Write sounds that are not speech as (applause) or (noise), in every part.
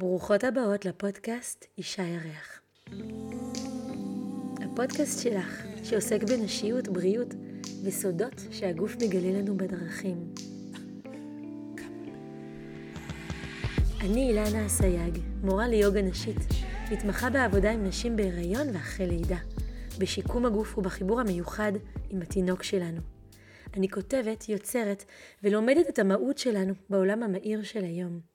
ברוכות הבאות לפודקאסט אישה ירח. הפודקאסט שלך, שעוסק בנשיות, בריאות וסודות שהגוף מגלה לנו בדרכים. אני אילנה אסייג, מורה ליוגה נשית, מתמחה בעבודה עם נשים בהיריון ואחרי לידה, בשיקום הגוף ובחיבור המיוחד עם התינוק שלנו. אני כותבת, יוצרת ולומדת את המהות שלנו בעולם המהיר של היום.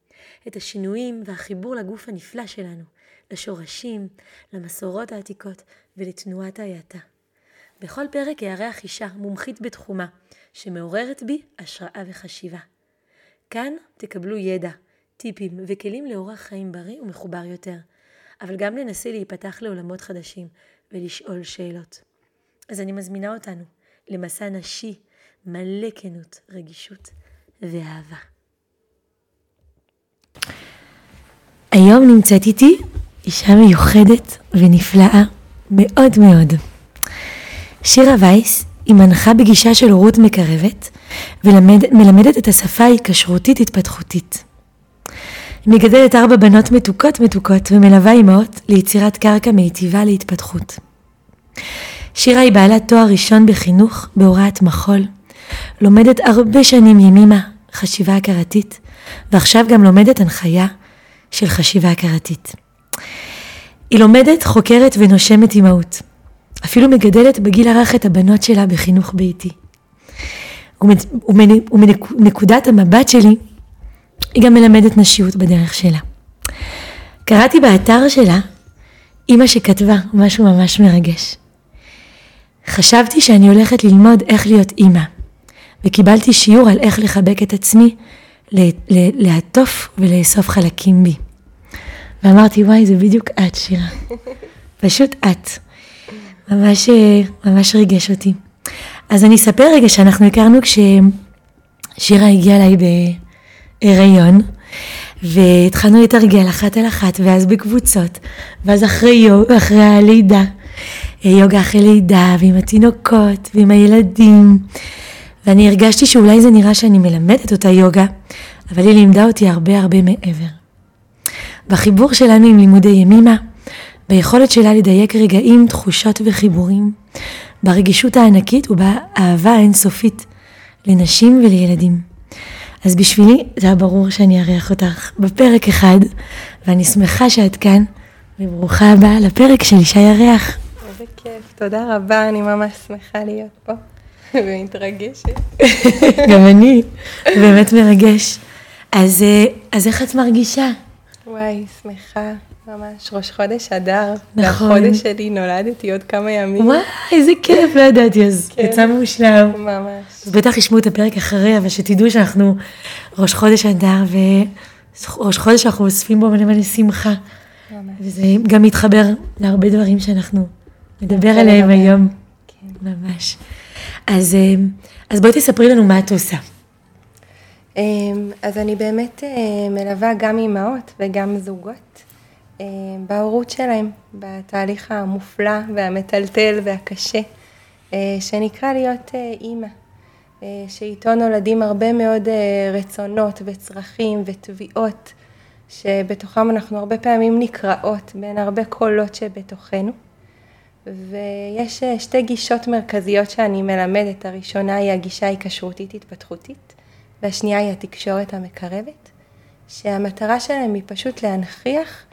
את השינויים והחיבור לגוף הנפלא שלנו, לשורשים, למסורות העתיקות ולתנועת ההאטה. בכל פרק אארח אישה מומחית בתחומה, שמעוררת בי השראה וחשיבה. כאן תקבלו ידע, טיפים וכלים לאורח חיים בריא ומחובר יותר, אבל גם ננסה להיפתח לעולמות חדשים ולשאול שאלות. אז אני מזמינה אותנו למסע נשי מלא כנות, רגישות ואהבה. היום נמצאת איתי אישה מיוחדת ונפלאה מאוד מאוד. שירה וייס היא מנחה בגישה של הורות מקרבת ומלמדת את השפה ההיקשרותית התפתחותית. היא מגדלת ארבע בנות מתוקות מתוקות ומלווה אימהות ליצירת קרקע מיטיבה להתפתחות. שירה היא בעלת תואר ראשון בחינוך בהוראת מחול, לומדת הרבה שנים ימימה חשיבה הכרתית, ועכשיו גם לומדת הנחיה של חשיבה הכרתית. היא לומדת, חוקרת ונושמת אימהות. אפילו מגדלת בגיל הרך את הבנות שלה בחינוך ביתי. ומנקודת המבט שלי, היא גם מלמדת נשיות בדרך שלה. קראתי באתר שלה, אימא שכתבה משהו ממש מרגש. חשבתי שאני הולכת ללמוד איך להיות אימא, וקיבלתי שיעור על איך לחבק את עצמי, לעטוף ולאסוף חלקים בי. ואמרתי, וואי, זה בדיוק את, שירה. (laughs) פשוט את. ממש, ממש ריגש אותי. אז אני אספר רגע שאנחנו הכרנו כששירה הגיעה אליי בהיריון, והתחלנו לתרגל אחת על אחת, ואז בקבוצות, ואז אחרי, יוג, אחרי הלידה, יוגה אחרי לידה, ועם התינוקות, ועם הילדים, ואני הרגשתי שאולי זה נראה שאני מלמדת אותה יוגה, אבל היא לימדה אותי הרבה הרבה מעבר. בחיבור שלנו עם לימודי ימימה, ביכולת שלה לדייק רגעים, תחושות וחיבורים, ברגישות הענקית ובאהבה האינסופית לנשים ולילדים. אז בשבילי זה היה ברור שאני אארח אותך בפרק אחד, ואני שמחה שאת כאן, וברוכה הבאה לפרק של אישה ירח. איזה כיף, תודה רבה, אני ממש שמחה להיות פה, ומתרגשת. גם אני, באמת מרגש. אז, אה, אז איך את מרגישה? וואי, שמחה, ממש ראש חודש אדר. נכון. והחודש שלי נולדתי עוד כמה ימים. וואי, איזה כיף, לא ידעתי, אז כן. יצא מושלם. ממש. בטח ישמעו את הפרק אחרי, אבל שתדעו שאנחנו ראש חודש אדר, וראש חודש שאנחנו אוספים בו מלא מלא שמחה. ממש. וזה גם מתחבר להרבה דברים שאנחנו נדבר עליהם היום. כן. ממש. אז, אה, אז בואי תספרי לנו מה את עושה. אמ, אז אני באמת אה, מלווה גם אימהות וגם זוגות אה, בהורות שלהם, בתהליך המופלא והמטלטל והקשה, שנקרא להיות אימא, שאיתו נולדים הרבה מאוד רצונות וצרכים ותביעות, שבתוכם אנחנו הרבה פעמים נקראות בין הרבה קולות שבתוכנו. ויש שתי גישות מרכזיות שאני מלמדת, הראשונה היא הגישה ההיקשרותית התפתחותית, והשנייה היא התקשורת המקרבת, שהמטרה שלהם היא פשוט להנכיח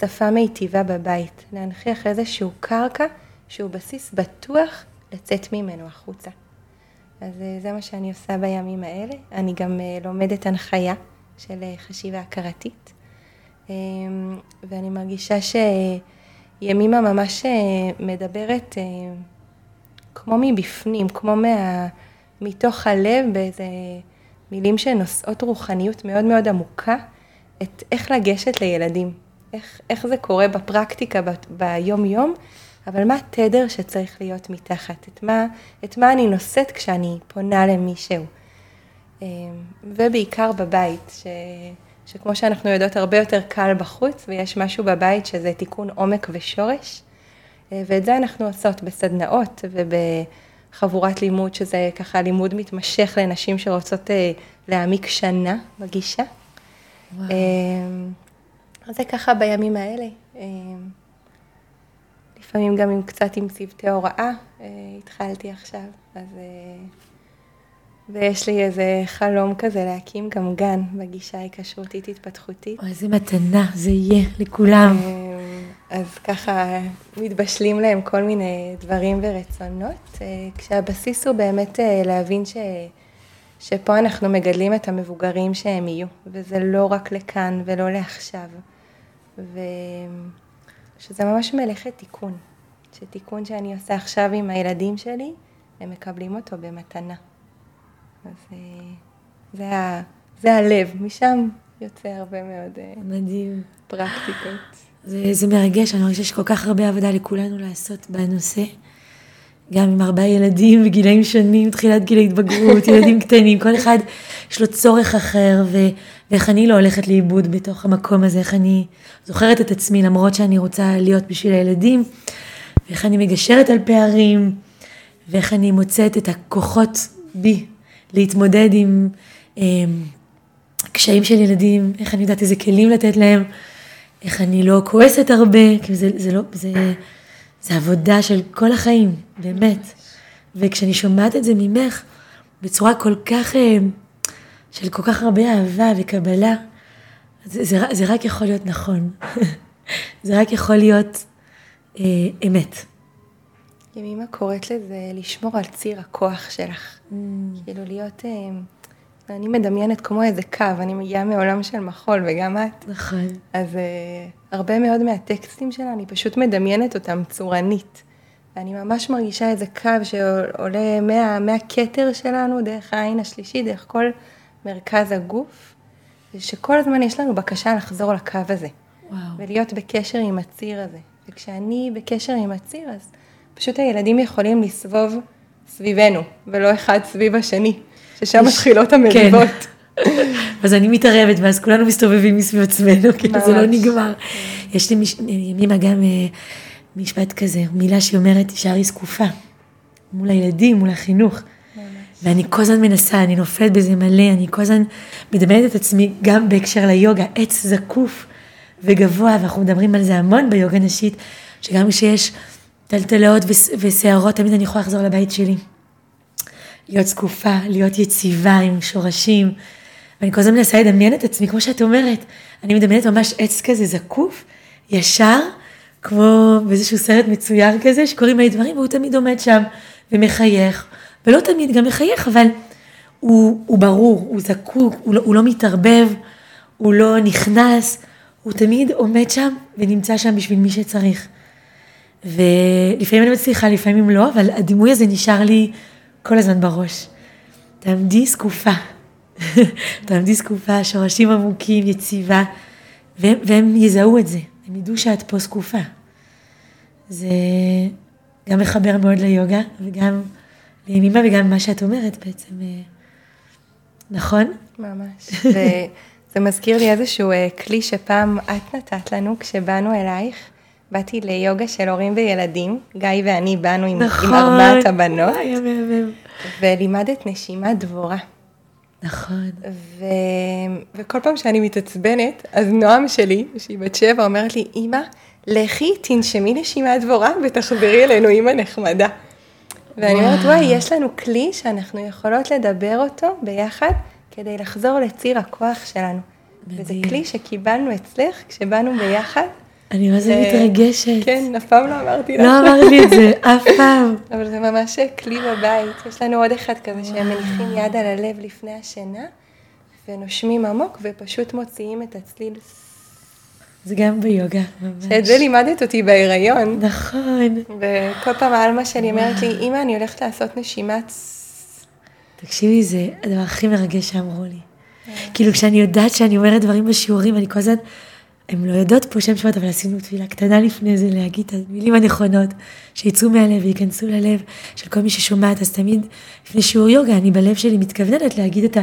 שפה מיטיבה בבית, להנכיח איזשהו קרקע שהוא בסיס בטוח לצאת ממנו החוצה. אז אה, זה מה שאני עושה בימים האלה. אני גם אה, לומדת הנחיה של אה, חשיבה הכרתית, ואני מרגישה שימימה ממש מדברת כמו מבפנים, כמו מה... מתוך הלב באיזה מילים שנושאות רוחניות מאוד מאוד עמוקה, את איך לגשת לילדים, איך, איך זה קורה בפרקטיקה, ב, ביום יום, אבל מה התדר שצריך להיות מתחת, את מה, את מה אני נושאת כשאני פונה למישהו. אמ, ובעיקר בבית, ש, שכמו שאנחנו יודעות הרבה יותר קל בחוץ, ויש משהו בבית שזה תיקון עומק ושורש, אה, ואת זה אנחנו עושות בסדנאות וב... חבורת לימוד, שזה ככה לימוד מתמשך לנשים שרוצות אה, להעמיק שנה בגישה. וואו. אה, אז זה ככה בימים האלה. אה, לפעמים גם עם קצת עם צוותי הוראה, אה, התחלתי עכשיו, אז... אה, ויש לי איזה חלום כזה להקים גם גן בגישה ההיקשרותית התפתחותית. אוי, איזה מתנה זה יהיה לכולם. אז ככה מתבשלים להם כל מיני דברים ורצונות, כשהבסיס הוא באמת להבין ש... שפה אנחנו מגדלים את המבוגרים שהם יהיו, וזה לא רק לכאן ולא לעכשיו. ושזה ממש מלאכת תיקון, שתיקון שאני עושה עכשיו עם הילדים שלי, הם מקבלים אותו במתנה. אז אה, זה, ה, זה הלב, משם יוצא הרבה מאוד אה, מדהים. פרקטיקות. זה, זה מרגש, אני חושבת שיש כל כך הרבה עבודה לכולנו לעשות בנושא. גם עם ארבעה ילדים בגילאים שונים, תחילת גיל ההתבגרות, (laughs) ילדים קטנים, כל אחד יש לו צורך אחר, ו, ואיך אני לא הולכת לאיבוד בתוך המקום הזה, איך אני זוכרת את עצמי למרות שאני רוצה להיות בשביל הילדים, ואיך אני מגשרת על פערים, ואיך אני מוצאת את הכוחות בי להתמודד עם אה, קשיים של ילדים, איך אני יודעת איזה כלים לתת להם, איך אני לא כועסת הרבה, כי זה, זה לא, זה... זה עבודה של כל החיים, באמת. וכשאני שומעת את זה ממך, בצורה כל כך, אה, של כל כך הרבה אהבה וקבלה, זה, זה, זה רק יכול להיות נכון. (laughs) זה רק יכול להיות אה, אמת. ימימה קוראת לזה לשמור על ציר הכוח שלך. Mm. כאילו להיות... אה, אני מדמיינת כמו איזה קו, אני מגיעה מעולם של מחול וגם את. נכון. אז uh, הרבה מאוד מהטקסטים שלה, אני פשוט מדמיינת אותם צורנית. ואני ממש מרגישה איזה קו שעולה מה, מהכתר שלנו, דרך העין השלישית, דרך כל מרכז הגוף, ושכל הזמן יש לנו בקשה לחזור לקו הזה. וואו. ולהיות בקשר עם הציר הזה. וכשאני בקשר עם הציר, אז פשוט הילדים יכולים לסבוב סביבנו, ולא אחד סביב השני. ששם מתחילות המריבות. כן. (laughs) אז אני מתערבת, ואז כולנו מסתובבים מסביב עצמנו, כאילו זה לא נגמר. יש לי ימימה גם אה, משפט כזה, מילה שהיא אומרת, תישארי זקופה. מול הילדים, מול החינוך. ואני כל הזמן מנסה, אני נופלת בזה מלא, אני כל הזמן מדמיינת את עצמי גם בהקשר ליוגה, עץ זקוף וגבוה, ואנחנו מדברים על זה המון ביוגה נשית, שגם כשיש טלטלות ושערות, תמיד אני יכולה לחזור לבית שלי. להיות זקופה, להיות יציבה עם שורשים. ואני כל הזמן מנסה לדמיין את עצמי, כמו שאת אומרת, אני מדמיינת ממש עץ כזה זקוף, ישר, כמו באיזשהו סרט מצויר כזה, שקוראים לי דברים, והוא תמיד עומד שם ומחייך, ולא תמיד גם מחייך, אבל הוא, הוא ברור, הוא זקוק, הוא לא, הוא לא מתערבב, הוא לא נכנס, הוא תמיד עומד שם ונמצא שם בשביל מי שצריך. ולפעמים אני מצליחה, לפעמים לא, אבל הדימוי הזה נשאר לי כל הזמן בראש. תעמדי זקופה. (laughs) תעמדי זקופה, שורשים עמוקים, יציבה, והם, והם יזהו את זה, הם ידעו שאת פה זקופה. זה גם מחבר מאוד ליוגה, וגם לימימה וגם מה שאת אומרת בעצם. אה, נכון? ממש. וזה מזכיר לי איזשהו אה, כלי שפעם את נתת לנו כשבאנו אלייך. באתי ליוגה של הורים וילדים, גיא ואני באנו עם, נכון, עם ארבעת הבנות, ולימדת נשימה דבורה. נכון. ו... וכל פעם שאני מתעצבנת, אז נועם שלי, שהיא בת שבע, אומרת לי, אמא, לכי, תנשמי נשימה דבורה ותחזרי אלינו, אמא נחמדה. ואני אומרת, וואי, יש לנו כלי שאנחנו יכולות לדבר אותו ביחד כדי לחזור לציר הכוח שלנו. מדהים. וזה כלי שקיבלנו אצלך כשבאנו ביחד. אני מה זה מתרגשת. כן, אף פעם לא אמרתי לך. לא אמרת לי את זה, אף פעם. (laughs) אבל זה ממש כלי בבית. יש לנו עוד אחד כזה שהם מניחים יד על הלב לפני השינה, ונושמים עמוק, ופשוט מוציאים את הצליל. זה גם ביוגה, ממש. שאת זה לימדת אותי בהיריון. נכון. וכל פעם העלמה שלי אומרת לי, אמא, אני הולכת לעשות נשימת... תקשיבי, זה הדבר הכי מרגש שאמרו לי. כאילו, כשאני יודעת שאני אומרת דברים בשיעורים, אני כל הזמן... הן לא יודעות פה שם שבת, אבל עשינו תפילה קטנה לפני זה להגיד את המילים הנכונות, שיצאו מהלב וייכנסו ללב של כל מי ששומעת, אז תמיד לפני שיעור יוגה, אני בלב שלי מתכוונת להגיד את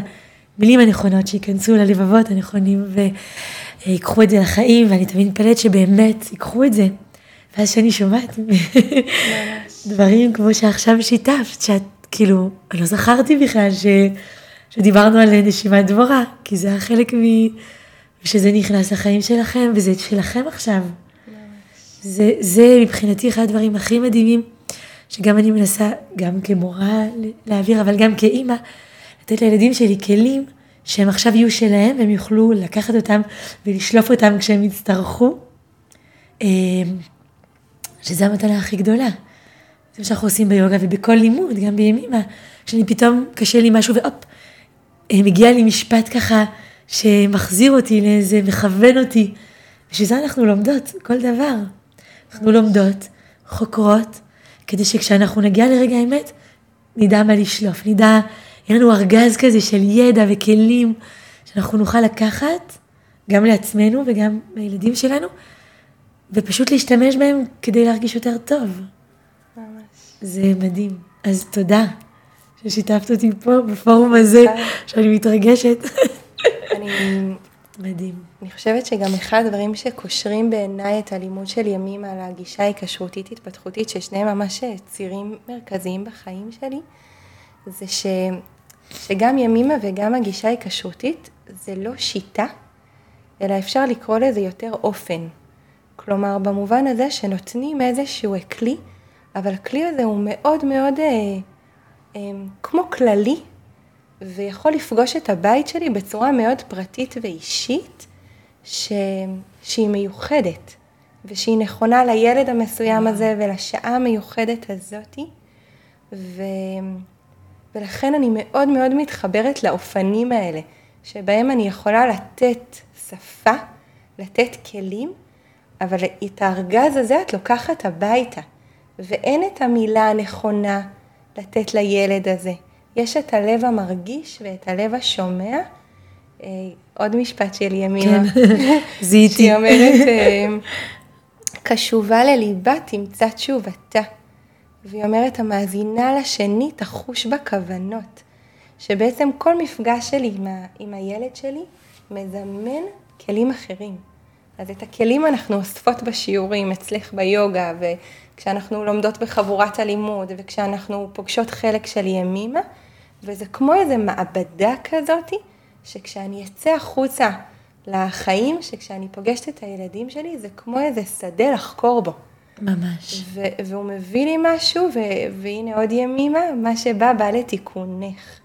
המילים הנכונות, שייכנסו ללבבות הנכונים ויקחו את זה לחיים, ואני תמיד מתפלאת שבאמת ייקחו את זה. ואז שאני שומעת דברים כמו שעכשיו שיתפת, שאת כאילו, אני לא זכרתי בכלל ש... שדיברנו על נשימת דבורה, כי זה היה חלק מ... ושזה נכנס לחיים שלכם, וזה שלכם עכשיו. זה, זה מבחינתי אחד הדברים הכי מדהימים, שגם אני מנסה, גם כמורה להעביר, אבל גם כאימא, לתת לילדים שלי כלים שהם עכשיו יהיו שלהם, והם יוכלו לקחת אותם ולשלוף אותם כשהם יצטרכו. אה, שזו המתנה הכי גדולה. זה מה שאנחנו עושים ביוגה ובכל לימוד, גם בימימה, כשאני פתאום קשה לי משהו והופ, אה, מגיע לי משפט ככה שמחזיר אותי לאיזה, מכוון אותי. בשביל זה אנחנו לומדות כל דבר. אנחנו לומדות, חוקרות, כדי שכשאנחנו נגיע לרגע האמת, נדע מה לשלוף, נדע, יהיה לנו ארגז כזה של ידע וכלים שאנחנו נוכל לקחת, גם לעצמנו וגם לילדים שלנו, ופשוט להשתמש בהם כדי להרגיש יותר טוב. ממש. זה מדהים. אז תודה ששיתפת אותי פה בפורום הזה, שאני מתרגשת. אני... מדהים. אני חושבת שגם אחד הדברים שקושרים בעיניי את הלימוד של ימים על הגישה ההיקשרותית התפתחותית, ששניהם ממש צירים מרכזיים בחיים שלי, זה ש... שגם ימימה וגם הגישה ההיקשרותית זה לא שיטה, אלא אפשר לקרוא לזה יותר אופן. כלומר, במובן הזה שנותנים איזשהו כלי, אבל הכלי הזה הוא מאוד מאוד אה, אה, כמו כללי, ויכול לפגוש את הבית שלי בצורה מאוד פרטית ואישית, ש... שהיא מיוחדת, ושהיא נכונה לילד המסוים הזה ולשעה המיוחדת הזאתי, ו... ולכן אני מאוד מאוד מתחברת לאופנים האלה, שבהם אני יכולה לתת שפה, לתת כלים, אבל את הארגז הזה את לוקחת הביתה, ואין את המילה הנכונה לתת לילד הזה. יש את הלב המרגיש ואת הלב השומע. אה, עוד משפט של ימינה, כן, (laughs) זיהיתי. שהיא אומרת, אה, קשובה לליבה תמצא תשובתה. והיא אומרת, המאזינה לשני תחוש בכוונות. שבעצם כל מפגש שלי עם, ה, עם הילד שלי מזמן כלים אחרים. אז את הכלים אנחנו אוספות בשיעורים, אצלך ביוגה, וכשאנחנו לומדות בחבורת הלימוד, וכשאנחנו פוגשות חלק של ימימה, וזה כמו איזה מעבדה כזאתי, שכשאני אצא החוצה לחיים, שכשאני פוגשת את הילדים שלי, זה כמו איזה שדה לחקור בו. ממש. ו- והוא מביא לי משהו, ו- והנה עוד ימימה, מה שבא בא לתיקונך.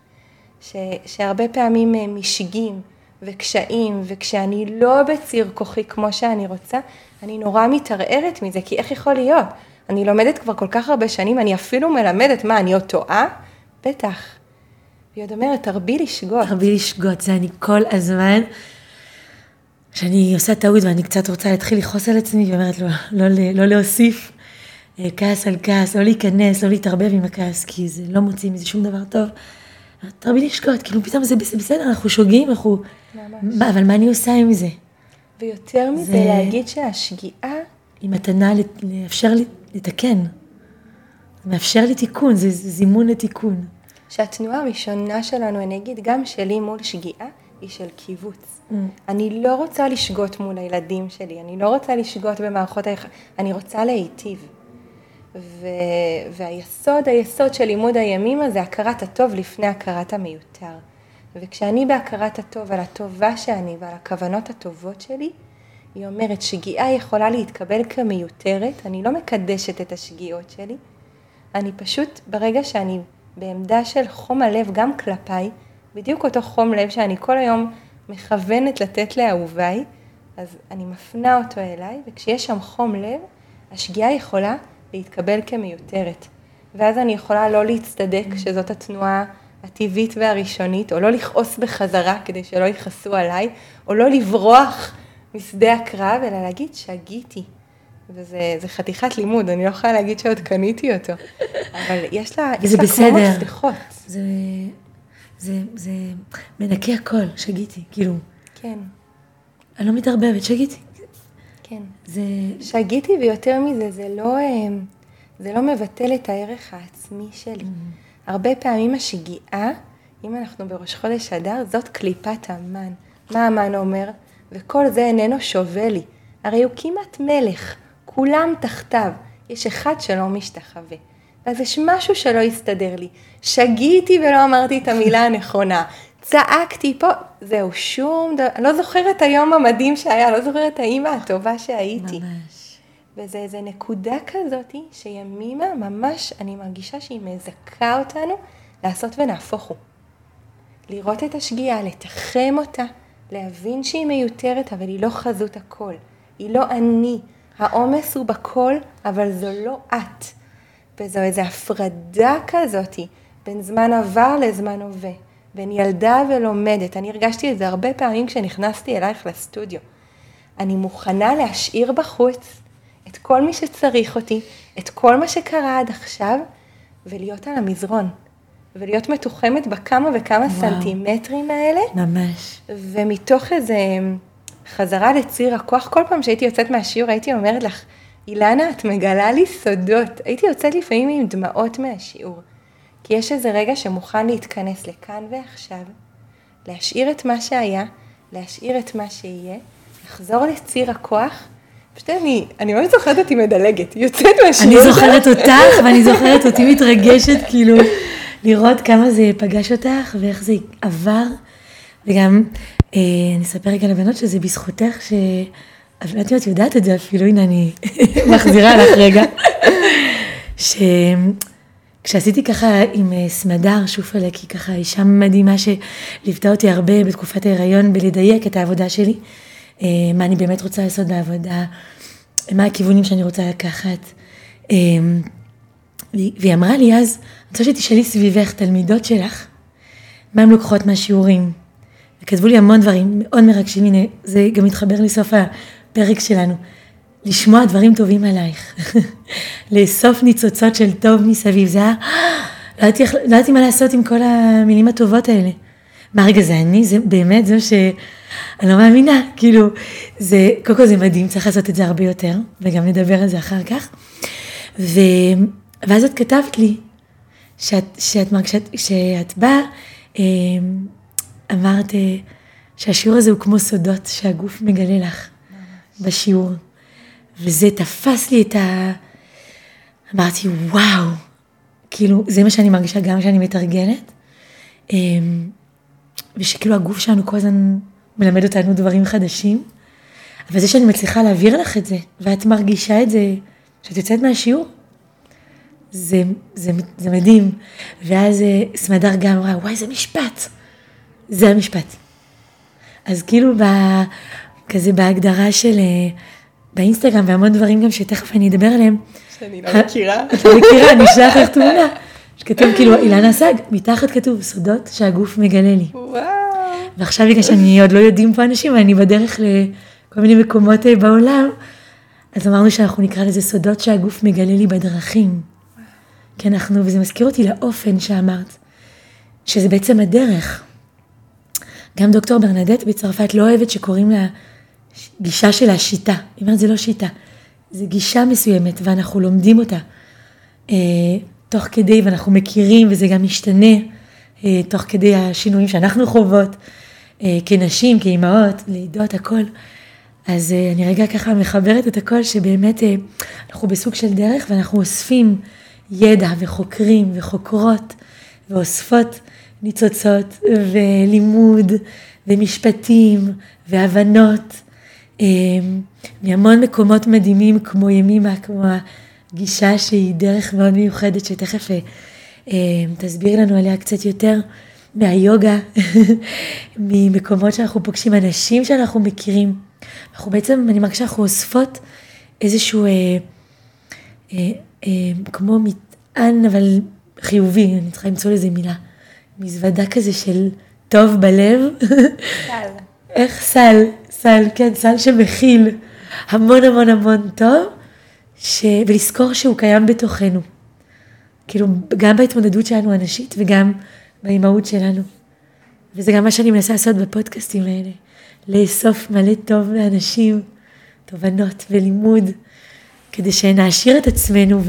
ש- שהרבה פעמים אה, משגים וקשיים, וכשאני לא בציר כוחי כמו שאני רוצה, אני נורא מתערערת מזה, כי איך יכול להיות? אני לומדת כבר כל כך הרבה שנים, אני אפילו מלמדת, מה, אני עוד טועה? בטח. והיא עוד אומרת, תרבי לשגות. תרבי לשגות, זה אני כל הזמן. כשאני עושה טעות ואני קצת רוצה להתחיל לכעוס על עצמי, והיא אומרת, לא, לא, לא להוסיף אה, כעס על כעס, לא להיכנס, לא להתערבב עם הכעס, כי זה לא מוציא מזה שום דבר טוב. תרבי לשגות, כאילו פתאום זה בסדר, אנחנו שוגים, אנחנו... ממש. מה, אבל מה אני עושה עם זה? ויותר מזה, זה... להגיד שהשגיאה... היא מתנה לאפשר לתקן. זה מאפשר לי תיקון, זה, זה זימון לתיקון. שהתנועה הראשונה שלנו, אני אגיד, גם שלי מול שגיאה, היא של קיבוץ. Mm. אני לא רוצה לשגות מול הילדים שלי, אני לא רוצה לשגות במערכות היח... אני רוצה להיטיב. ו... והיסוד, היסוד של לימוד הימימה זה הכרת הטוב לפני הכרת המיותר. וכשאני בהכרת הטוב על הטובה שאני ועל הכוונות הטובות שלי, היא אומרת שגיאה יכולה להתקבל כמיותרת, אני לא מקדשת את השגיאות שלי, אני פשוט, ברגע שאני בעמדה של חום הלב גם כלפיי, בדיוק אותו חום לב שאני כל היום מכוונת לתת לאהוביי, אז אני מפנה אותו אליי, וכשיש שם חום לב, השגיאה יכולה להתקבל כמיותרת. ואז אני יכולה לא להצטדק שזאת התנועה הטבעית והראשונית, או לא לכעוס בחזרה כדי שלא יכעסו עליי, או לא לברוח משדה הקרב, אלא להגיד שגיתי. וזה חתיכת לימוד, אני לא יכולה להגיד שעוד קניתי אותו, אבל יש לה, יש לה כמו מפתחות. זה, זה, זה מנקה הכל, שגיתי, כאילו. כן. אני לא מתערבבת, שגיתי. כן. זה... שגיתי, ויותר מזה, זה לא, אה, זה לא מבטל את הערך העצמי שלי. Mm-hmm. הרבה פעמים השגיאה, אם אנחנו בראש חודש אדר, זאת קליפת המן. מה המן אומר? וכל זה איננו שווה לי. הרי הוא כמעט מלך, כולם תחתיו, יש אחד שלא משתחווה. ואז יש משהו שלא הסתדר לי. שגיתי ולא אמרתי את המילה הנכונה. צעקתי פה, זהו, שום דבר, אני לא זוכרת היום המדהים שהיה, לא זוכרת האימא הטובה שהייתי. ממש. וזה איזה נקודה כזאת, שימימה ממש, אני מרגישה שהיא מזכה אותנו לעשות ונהפוך הוא. לראות את השגיאה, לתחם אותה, להבין שהיא מיותרת, אבל היא לא חזות הכל. היא לא אני. העומס הוא בכל, אבל זו לא את. וזו איזו הפרדה כזאתי בין זמן עבר לזמן הווה. בין ילדה ולומדת. אני הרגשתי את זה הרבה פעמים כשנכנסתי אלייך לסטודיו. אני מוכנה להשאיר בחוץ את כל מי שצריך אותי, את כל מה שקרה עד עכשיו, ולהיות על המזרון. ולהיות מתוחמת בכמה וכמה וואו. סנטימטרים האלה. ממש. ומתוך איזה חזרה לציר הכוח, כל פעם שהייתי יוצאת מהשיעור הייתי אומרת לך, אילנה, את מגלה לי סודות. הייתי יוצאת לפעמים עם דמעות מהשיעור. כי יש איזה רגע שמוכן להתכנס לכאן ועכשיו, להשאיר את מה שהיה, להשאיר את מה שיהיה, לחזור לציר הכוח. פשוט אני, אני ממש זוכרת אותי מדלגת, יוצאת מהשיעור. אני זוכרת אותך, ואני זוכרת אותי מתרגשת, כאילו, לראות כמה זה פגש אותך, ואיך זה עבר. וגם, אני אספר רגע לבנות שזה בזכותך, ש... אני לא יודעת אם את יודעת את זה אפילו, הנה אני (laughs) מחזירה לך רגע. שכשעשיתי ככה עם אה, סמדר שופלק, היא ככה אישה מדהימה שליוותה אותי הרבה בתקופת ההיריון בלדייק את העבודה שלי, אה, מה אני באמת רוצה לעשות בעבודה, מה הכיוונים שאני רוצה לקחת. אה, והיא אמרה לי אז, אני רוצה שתשאלי סביבך תלמידות שלך, מה הן לוקחות מהשיעורים. וכתבו לי המון דברים מאוד מרגשים, הנה, זה גם מתחבר לסוף הפרק שלנו. לשמוע דברים טובים עלייך, (laughs) לאסוף ניצוצות של טוב מסביב, זה היה, לא ידעתי, לא מה לעשות עם כל המילים הטובות האלה. מה רגע, זה אני? זה באמת זה ש... אני לא מאמינה, כאילו, זה, קודם כל זה מדהים, צריך לעשות את זה הרבה יותר, וגם נדבר על זה אחר כך. ו... ואז את כתבת לי, שאת, שאת מרגישת, שאת באה, אה, אמרת אה, שהשיעור הזה הוא כמו סודות שהגוף מגלה לך בשיעור. וזה תפס לי את ה... אמרתי, וואו, כאילו, זה מה שאני מרגישה גם כשאני מתרגלת. אה, ושכאילו הגוף שלנו כל הזמן מלמד אותנו דברים חדשים. אבל זה שאני מצליחה להעביר לך את זה, ואת מרגישה את זה, שאת יוצאת מהשיעור, זה, זה, זה מדהים. ואז אה, סמדר גם אמרה, וואי, זה משפט. זה המשפט. אז כאילו ב, כזה בהגדרה של, אה, באינסטגרם והמון דברים גם שתכף אני אדבר עליהם. שאני לא מכירה. (laughs) את לא מכירה, אני אשלח לך תמונה. שכתוב כאילו, אילנה סג, מתחת כתוב, סודות שהגוף מגלה לי. וואו. ועכשיו בגלל שאני עוד לא יודעים פה אנשים, ואני בדרך לכל מיני מקומות אה, בעולם, אז אמרנו שאנחנו נקרא לזה סודות שהגוף מגלה לי בדרכים. כי אנחנו, וזה מזכיר אותי לאופן שאמרת, שזה בעצם הדרך. גם דוקטור ברנדט בצרפת לא אוהבת שקוראים לה גישה של השיטה. היא אומרת, זה לא שיטה, זה גישה מסוימת, ואנחנו לומדים אותה. אה, תוך כדי, ואנחנו מכירים, וזה גם משתנה אה, תוך כדי השינויים שאנחנו חוות, אה, כנשים, כאימהות, לידות, הכל. אז אה, אני רגע ככה מחברת את הכל, שבאמת אה, אנחנו בסוג של דרך, ואנחנו אוספים ידע, וחוקרים, וחוקרות, ואוספות ניצוצות, ולימוד, ומשפטים, והבנות. אה, מהמון מקומות מדהימים כמו ימימה, כמו הגישה שהיא דרך מאוד מיוחדת שתכף אה, תסביר לנו עליה קצת יותר מהיוגה, (laughs) ממקומות שאנחנו פוגשים, אנשים שאנחנו מכירים. אנחנו בעצם, אני מרגישה שאנחנו אוספות איזשהו, אה, אה, אה, כמו מטען אבל חיובי, אני צריכה למצוא לזה מילה, מזוודה כזה של טוב בלב. טל. איך סל, סל, כן, סל שמכיל המון המון המון טוב, ש... ולזכור שהוא קיים בתוכנו. כאילו, גם בהתמודדות שלנו הנשית וגם באימהות שלנו. וזה גם מה שאני מנסה לעשות בפודקאסטים האלה, לאסוף מלא טוב לאנשים, תובנות ולימוד, כדי שנעשיר את עצמנו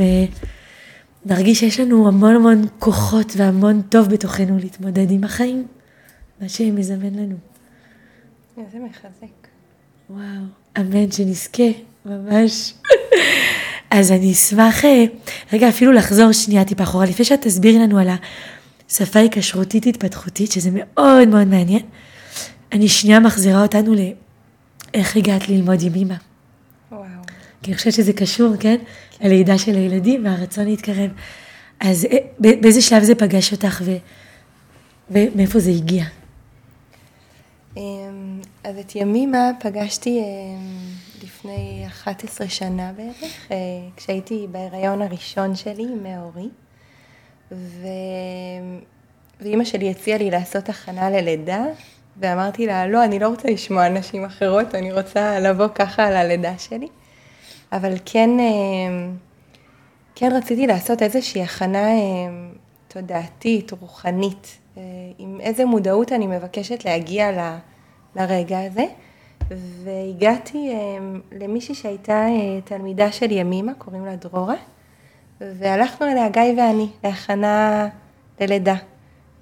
ונרגיש שיש לנו המון המון כוחות והמון טוב בתוכנו להתמודד עם החיים, מה שמזמן לנו. איזה מחזק. וואו, אמן שנזכה, ממש. (laughs) אז אני אשמח, אה, רגע, אפילו לחזור שנייה טיפה אחורה, לפני שאת תסבירי לנו על שפה היקשרותית התפתחותית, שזה מאוד מאוד מעניין. אני שנייה מחזירה אותנו לאיך הגעת ללמוד עם אמא. כי אני חושבת שזה קשור, כן? הלידה של הילדים והרצון להתקרב. אז אה, באיזה שלב זה פגש אותך ו... ומאיפה זה הגיע? אמ, אז את ימימה פגשתי אמ, לפני 11 שנה בערך, אה, כשהייתי בהיריון הראשון שלי עם מאורי, ו... ואימא שלי הציעה לי לעשות הכנה ללידה, ואמרתי לה, לא, אני לא רוצה לשמוע נשים אחרות, אני רוצה לבוא ככה על הלידה שלי. אבל כן, אמ, כן רציתי לעשות איזושהי הכנה תודעתית, רוחנית, אה, עם איזה מודעות אני מבקשת להגיע ל, לרגע הזה. והגעתי אה, למישהי שהייתה אה, תלמידה של ימימה, קוראים לה דרורה, והלכנו אליה, גיא ואני, להכנה ללידה.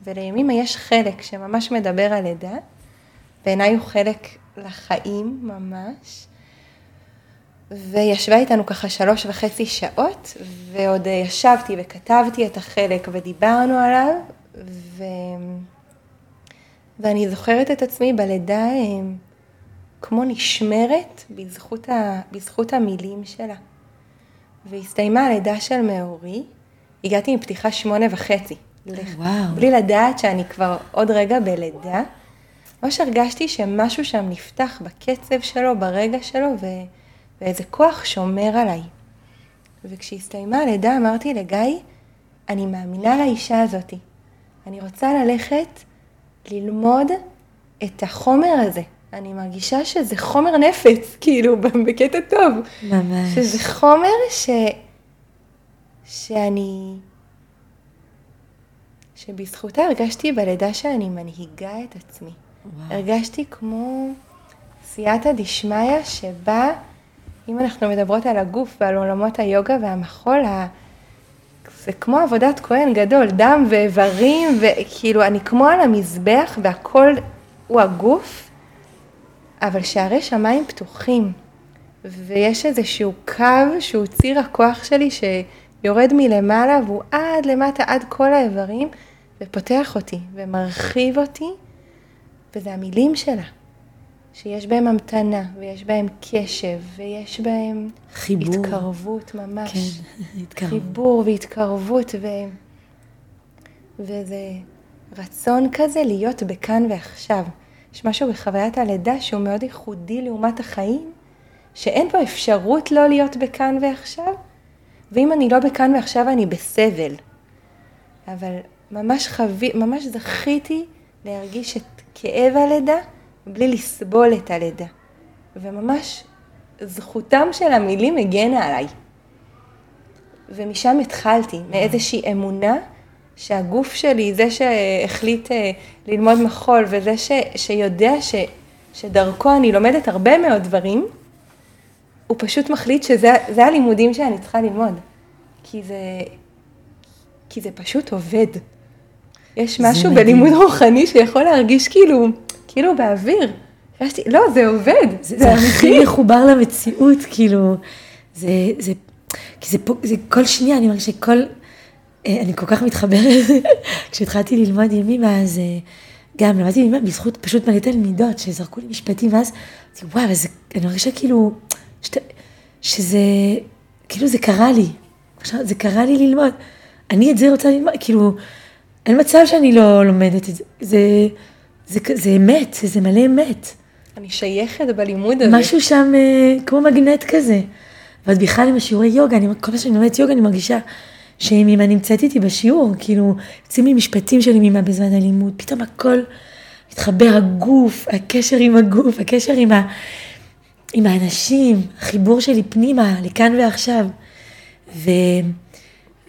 ולימימה יש חלק שממש מדבר על לידה, בעיניי הוא חלק לחיים ממש. וישבה איתנו ככה שלוש וחצי שעות, ועוד ישבתי וכתבתי את החלק ודיברנו עליו, ו... ואני זוכרת את עצמי בלידה אה, כמו נשמרת בזכות, ה... בזכות המילים שלה. והסתיימה הלידה של מאורי, הגעתי עם פתיחה שמונה וחצי. וואו. בלי לדעת שאני כבר עוד רגע בלידה. ממש הרגשתי שמשהו שם נפתח בקצב שלו, ברגע שלו, ו... ואיזה כוח שומר עליי. וכשהסתיימה הלידה אמרתי לגיא, אני מאמינה לאישה הזאתי. אני רוצה ללכת ללמוד את החומר הזה. אני מרגישה שזה חומר נפץ, (laughs) כאילו, בקטע טוב. ממש. שזה חומר ש... שאני... שבזכותה הרגשתי בלידה שאני מנהיגה את עצמי. וואו. הרגשתי כמו סייעתא דשמיא שבה, אם אנחנו מדברות על הגוף ועל עולמות היוגה והמחול, זה כמו עבודת כהן גדול, דם ואיברים, וכאילו אני כמו על המזבח והכל הוא הגוף, אבל שערי שמיים פתוחים, ויש איזשהו קו שהוא ציר הכוח שלי שיורד מלמעלה והוא עד למטה, עד כל האיברים, ופותח אותי ומרחיב אותי, וזה המילים שלה. שיש בהם המתנה, ויש בהם קשב, ויש בהם חיבור. התקרבות ממש. כן, התקרבות. חיבור והתקרבות, ו... וזה רצון כזה להיות בכאן ועכשיו. יש משהו בחוויית הלידה שהוא מאוד ייחודי לעומת החיים, שאין פה אפשרות לא להיות בכאן ועכשיו, ואם אני לא בכאן ועכשיו אני בסבל. אבל ממש חווי, ממש זכיתי להרגיש את כאב הלידה, בלי לסבול את הלידה. וממש זכותם של המילים הגנה עליי. ומשם התחלתי, מאיזושהי אמונה שהגוף שלי, זה שהחליט אה, ללמוד מחול וזה ש, שיודע ש, שדרכו אני לומדת הרבה מאוד דברים, הוא פשוט מחליט שזה הלימודים שאני צריכה ללמוד. כי זה, כי זה פשוט עובד. יש משהו בלימוד רוחני שיכול להרגיש כאילו, כאילו באוויר. חשבתי, לא, זה עובד. זה, זה הכי מחובר למציאות, כאילו, זה, זה, כי זה, פה, זה כל שנייה, אני מרגישה שכל, אה, אני כל כך מתחברת, (laughs) כשהתחלתי ללמוד ימימה, אז אה, גם למדתי ימימה בזכות פשוט מלא תלמידות שזרקו לי משפטים, ואז אמרתי, וואו, זה, אני מרגישה כאילו, שת, שזה, כאילו זה קרה לי, עכשיו זה קרה לי ללמוד. אני את זה רוצה ללמוד, כאילו, אין מצב שאני לא לומדת את זה, זה, זה, זה, אמת, זה מלא אמת. אני שייכת בלימוד הזה. משהו שם אה, כמו מגנט כזה. ואז בכלל עם השיעורי יוגה, אני, כל פעם שאני לומדת יוגה אני מרגישה שאם אמא נמצאת איתי בשיעור, כאילו, יוצאים לי משפטים של אמא בזמן הלימוד, פתאום הכל מתחבר, הגוף, הקשר עם הגוף, הקשר עם, ה, עם האנשים, החיבור שלי פנימה, לכאן ועכשיו. ו,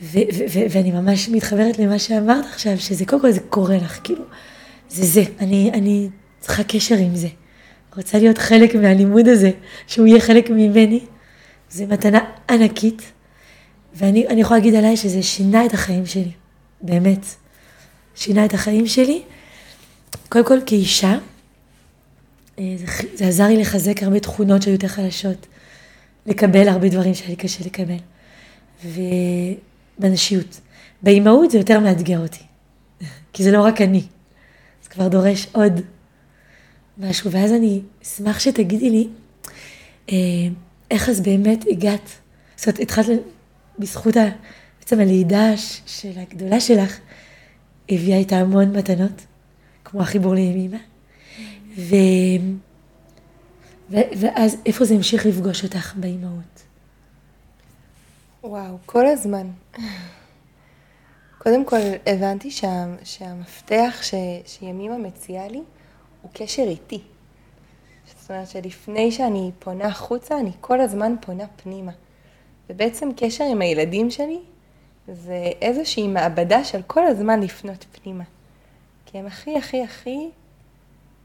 ו, ו, ו, ואני ממש מתחברת למה שאמרת עכשיו, שזה קודם כל זה קורה לך, כאילו, זה זה, אני, אני צריכה קשר עם זה. רוצה להיות חלק מהלימוד הזה, שהוא יהיה חלק ממני. זו מתנה ענקית, ואני יכולה להגיד עליי שזה שינה את החיים שלי, באמת. שינה את החיים שלי. קודם כל כאישה, אה, זה, זה עזר לי לחזק הרבה תכונות שהיו יותר חלשות, לקבל הרבה דברים שהיה לי קשה לקבל. ובנשיות. באימהות זה יותר מאתגר אותי. (laughs) כי זה לא רק אני. כבר דורש עוד משהו, ואז אני אשמח שתגידי לי, אה, איך אז באמת הגעת, זאת אומרת, התחלת בזכות ה, בעצם הלידה של הגדולה שלך, הביאה איתה המון מתנות, כמו החיבור לימימה, ו... ו... ואז איפה זה המשיך לפגוש אותך באימהות? וואו, כל הזמן. קודם כל, הבנתי שה, שהמפתח ש, שימימה מציעה לי הוא קשר איתי. זאת אומרת שלפני שאני פונה החוצה, אני כל הזמן פונה פנימה. ובעצם קשר עם הילדים שלי זה איזושהי מעבדה של כל הזמן לפנות פנימה. כי הם הכי הכי הכי,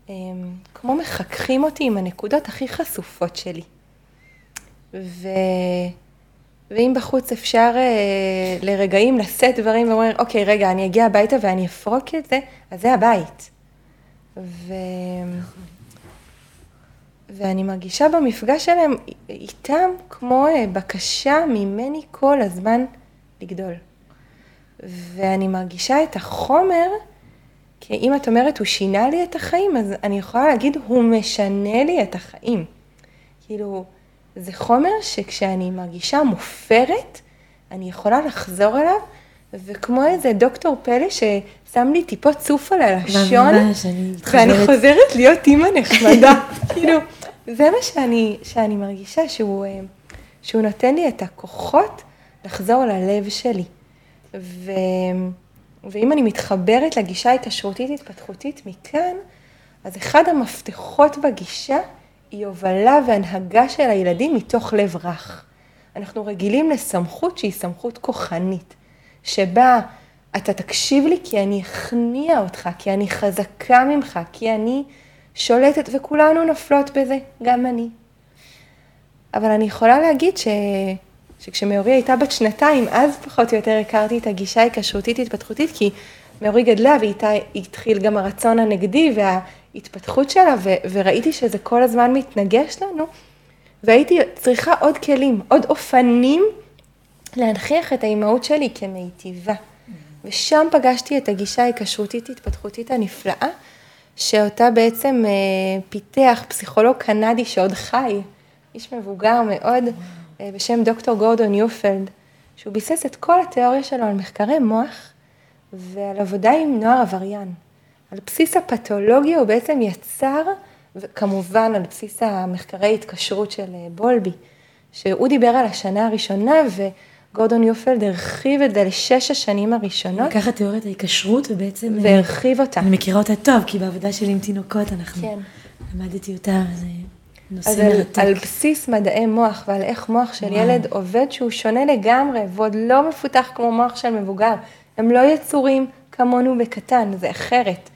הם, כמו מחככים אותי עם הנקודות הכי חשופות שלי. ו... ואם בחוץ אפשר אה, לרגעים לשאת דברים ואומרים, אוקיי, רגע, אני אגיע הביתה ואני אפרוק את זה, אז זה הבית. ו... ואני מרגישה במפגש שלהם איתם כמו אה, בקשה ממני כל הזמן לגדול. ואני מרגישה את החומר, כי אם את אומרת, הוא שינה לי את החיים, אז אני יכולה להגיד, הוא משנה לי את החיים. כאילו, זה חומר שכשאני מרגישה מופרת, אני יכולה לחזור אליו, וכמו איזה דוקטור פלא ששם לי טיפות צוף על הלשון, ממש, אני ואני. חוזרת להיות אימא נחמדה. (laughs) כאילו, זה מה שאני, שאני מרגישה, שהוא, אה, שהוא נותן לי את הכוחות לחזור ללב שלי. ו, ואם אני מתחברת לגישה ההתעשרותית התפתחותית מכאן, אז אחד המפתחות בגישה היא הובלה והנהגה של הילדים מתוך לב רך. אנחנו רגילים לסמכות שהיא סמכות כוחנית, שבה אתה תקשיב לי כי אני אכניע אותך, כי אני חזקה ממך, כי אני שולטת, וכולנו נופלות בזה, גם אני. אבל אני יכולה להגיד ש... שכשמאורי הייתה בת שנתיים, אז פחות או יותר הכרתי את הגישה ההיקשרותית התפתחותית, כי מאורי גדלה ואיתה התחיל גם הרצון הנגדי וההתפתחות שלה, ו... וראיתי שזה כל הזמן מתנגש לנו, והייתי צריכה עוד כלים, עוד אופנים להנכיח את האימהות שלי כמיטיבה. ושם פגשתי את הגישה ההיקשרותית התפתחותית הנפלאה, שאותה בעצם אה, פיתח פסיכולוג קנדי שעוד חי, איש מבוגר מאוד, אה, בשם דוקטור גורדון יופלד, שהוא ביסס את כל התיאוריה שלו על מחקרי מוח ועל עבודה עם נוער עבריין. על בסיס הפתולוגיה הוא בעצם יצר, וכמובן על בסיס המחקרי התקשרות של אה, בולבי, שהוא דיבר על השנה הראשונה וגורדון יופלד הרחיב את זה לשש השנים הראשונות, לקחת תיאוריית ההיקשרות ובעצם... אה, והרחיב אותה. אני מכירה אותה טוב, כי בעבודה שלי עם תינוקות אנחנו... כן. למדתי אותה, זה נושא אז על, מרתק. על בסיס מדעי מוח ועל איך מוח של וואו. ילד עובד שהוא שונה לגמרי ועוד לא מפותח כמו מוח של מבוגר. הם לא יצורים כמונו בקטן, זה אחרת.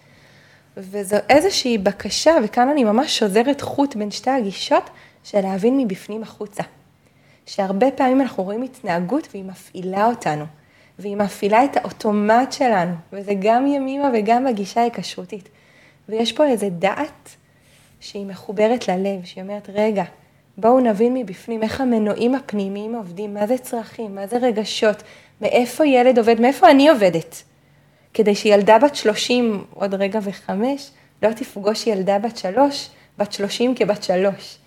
וזו איזושהי בקשה, וכאן אני ממש שוזרת חוט בין שתי הגישות, של להבין מבפנים החוצה. שהרבה פעמים אנחנו רואים התנהגות והיא מפעילה אותנו, והיא מפעילה את האוטומט שלנו, וזה גם ימימה וגם בגישה ההיקשרותית. ויש פה איזה דעת שהיא מחוברת ללב, שהיא אומרת, רגע, בואו נבין מבפנים איך המנועים הפנימיים עובדים, מה זה צרכים, מה זה רגשות, מאיפה ילד עובד, מאיפה אני עובדת. כדי שילדה בת 30, עוד רגע וחמש, לא תפגוש ילדה בת שלוש, בת 30 כבת שלוש,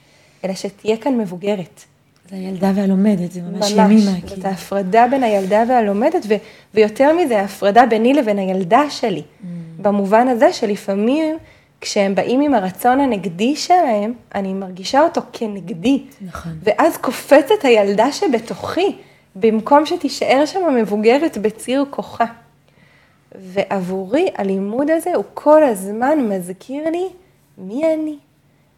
אלא שתהיה כאן מבוגרת. זה הילדה והלומדת, זה ממש ממש, ימימה. זאת כאילו. ההפרדה בין הילדה והלומדת, ו- ויותר מזה, ההפרדה ביני לבין הילדה שלי. Mm. במובן הזה שלפעמים, כשהם באים עם הרצון הנגדי שלהם, אני מרגישה אותו כנגדי. נכון. ואז קופצת הילדה שבתוכי, במקום שתישאר שם המבוגרת בציר כוחה. ועבורי הלימוד הזה הוא כל הזמן מזכיר לי מי אני,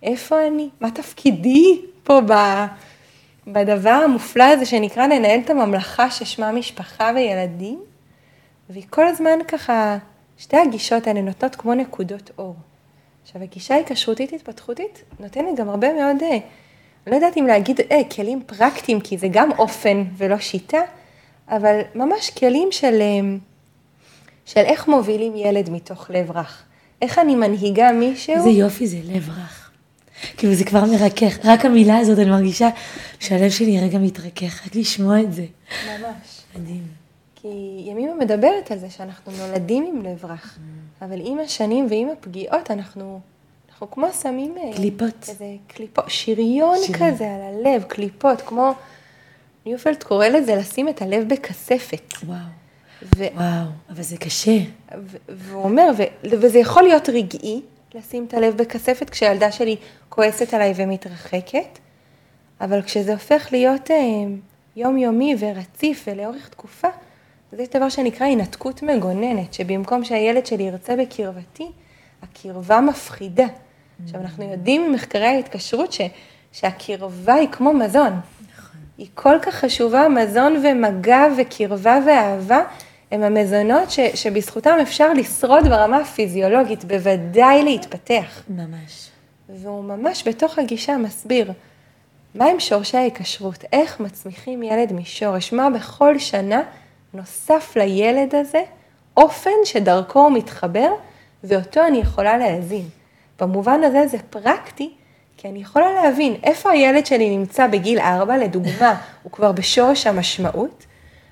איפה אני, מה תפקידי פה ב, בדבר המופלא הזה שנקרא לנהל את הממלכה ששמה משפחה וילדים. והיא כל הזמן ככה, שתי הגישות האלה נותנות כמו נקודות אור. עכשיו, הגישה ההיקשרותית התפתחותית נותנת גם הרבה מאוד, אה, לא יודעת אם להגיד אה, כלים פרקטיים, כי זה גם אופן ולא שיטה, אבל ממש כלים של, אה, של איך מובילים ילד מתוך לב רך. איך אני מנהיגה מישהו. איזה יופי זה לב רך. כאילו זה כבר מרכך. רק המילה הזאת, אני מרגישה שהלב שלי רגע מתרכך, רק לשמוע את זה. ממש. מדהים. כי ימימה מדברת על זה שאנחנו נולדים עם לב רך, אבל עם השנים ועם הפגיעות אנחנו, אנחנו כמו שמים... אה, קליפות. איזה קליפות, שריון שריון. כזה על הלב, קליפות, כמו... ניופלד קורא לזה לשים את הלב בכספת. וואו, ו- וואו, אבל זה קשה. ו- והוא אומר, ו- וזה יכול להיות רגעי, לשים את הלב בכספת כשהילדה שלי כועסת עליי ומתרחקת, אבל כשזה הופך להיות אה, יומיומי ורציף ולאורך תקופה, אז יש דבר שנקרא הנתקות מגוננת, שבמקום שהילד שלי ירצה בקרבתי, הקרבה מפחידה. עכשיו, אנחנו יודעים ממחקרי ההתקשרות ש- שהקרבה היא כמו מזון. היא כל כך חשובה, מזון ומגע וקרבה ואהבה הם המזונות ש, שבזכותם אפשר לשרוד ברמה הפיזיולוגית, בוודאי להתפתח. ממש. והוא ממש בתוך הגישה מסביר מה הם שורשי ההיקשרות, איך מצמיחים ילד משורש, מה בכל שנה נוסף לילד הזה אופן שדרכו הוא מתחבר ואותו אני יכולה להאזין. במובן הזה זה פרקטי, כי אני יכולה להבין איפה הילד שלי נמצא בגיל ארבע, לדוגמה, הוא כבר בשורש המשמעות,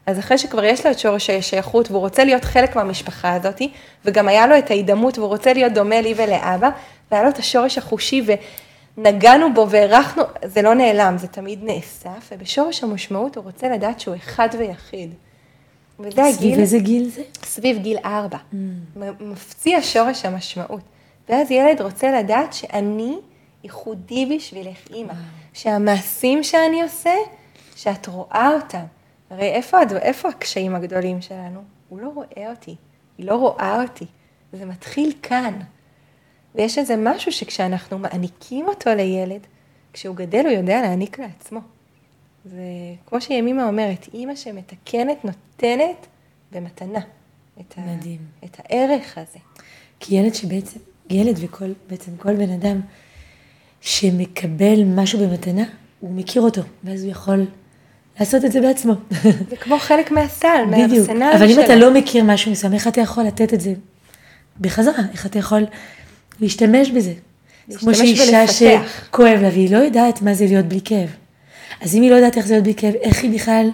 אז אחרי שכבר יש לו את שורש השייכות והוא רוצה להיות חלק מהמשפחה הזאת, וגם היה לו את ההידמות והוא רוצה להיות דומה לי ולאבא, והיה לו את השורש החושי ונגענו בו והערכנו, זה לא נעלם, זה תמיד נאסף, ובשורש המשמעות הוא רוצה לדעת שהוא אחד ויחיד. וזה הגיל, סביב איזה גיל זה? סביב גיל ארבע. מ- מפציע שורש המשמעות. ואז ילד רוצה לדעת שאני ייחודי בשבילך, אימא. שהמעשים שאני עושה, שאת רואה אותם. הרי איפה, הד- איפה הקשיים הגדולים שלנו? הוא לא רואה אותי, היא לא רואה אותי. זה מתחיל כאן. ויש איזה משהו שכשאנחנו מעניקים אותו לילד, כשהוא גדל הוא יודע להעניק לעצמו. זה כמו שימימה אומרת, אימא שמתקנת נותנת במתנה את, ה. את הערך הזה. כי ילד שבעצם, ילד וכל, בעצם כל בן אדם שמקבל משהו במתנה, הוא מכיר אותו, ואז הוא יכול לעשות את זה בעצמו. זה כמו חלק מהסל, בדיוק. מהארסנל אבל אם אתה שלו. לא מכיר משהו מסוים, איך אתה יכול לתת את זה בחזרה? איך אתה יכול להשתמש בזה? זה כמו שאישה. שכואב לה והיא לא יודעת מה זה להיות בלי כאב. אז אם היא לא יודעת איך זה להיות בלי כאב, איך היא בכלל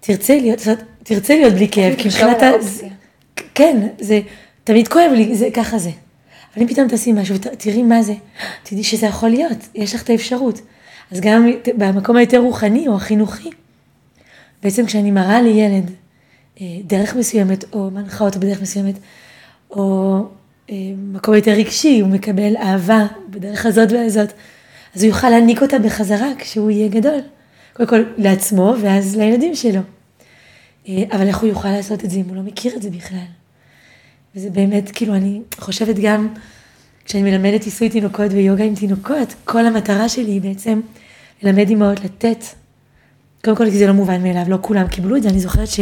תרצה להיות, תרצה להיות בלי כאב, כי מבחינת ה... כן, זה תמיד כואב לי, זה ככה זה. אבל אם פתאום תעשי משהו ותראי מה זה, תדעי שזה יכול להיות, יש לך את האפשרות. אז גם במקום היותר רוחני או החינוכי, בעצם כשאני מראה לילד אה, דרך מסוימת, או מנחה אותו בדרך מסוימת, או אה, מקום יותר רגשי, הוא מקבל אהבה בדרך הזאת והזאת, אז הוא יוכל להעניק אותה בחזרה כשהוא יהיה גדול. קודם כל לעצמו, ואז לילדים שלו. אה, אבל איך הוא יוכל לעשות את זה אם הוא לא מכיר את זה בכלל? וזה באמת, כאילו, אני חושבת גם, כשאני מלמדת עיסוי תינוקות ויוגה עם תינוקות, כל המטרה שלי היא בעצם ללמד אימהות לתת. קודם כל, כי זה לא מובן מאליו, לא כולם קיבלו את זה, אני זוכרת ש...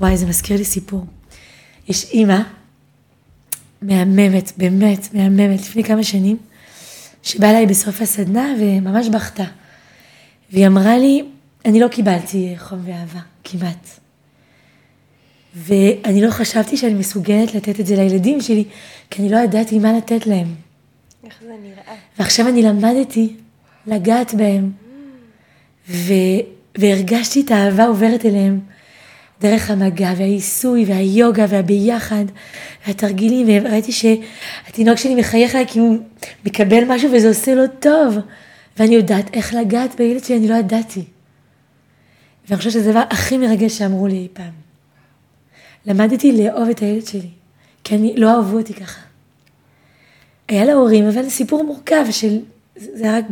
וואי, זה מזכיר לי סיפור. יש אימא מהממת, באמת מהממת, לפני כמה שנים, שבאה אליי בסוף הסדנה וממש בכתה. והיא אמרה לי, אני לא קיבלתי חום ואהבה, כמעט. ואני לא חשבתי שאני מסוגלת לתת את זה לילדים שלי, כי אני לא ידעתי מה לתת להם. איך זה נראה. ועכשיו אני למדתי לגעת בהם, ו... והרגשתי את האהבה עוברת אליהם דרך המגע והעיסוי והיוגה והביחד והתרגילים, וראיתי שהתינוק שלי מחייך אליי כי הוא מקבל משהו וזה עושה לו טוב, ואני יודעת איך לגעת בילד שלי, אני לא ידעתי. ואני חושבת שזה הדבר הכי מרגש שאמרו לי אי פעם. למדתי לאהוב את הילד שלי, כי אני, לא אהבו אותי ככה. היה להורים, אבל סיפור מורכב של, זה היה רק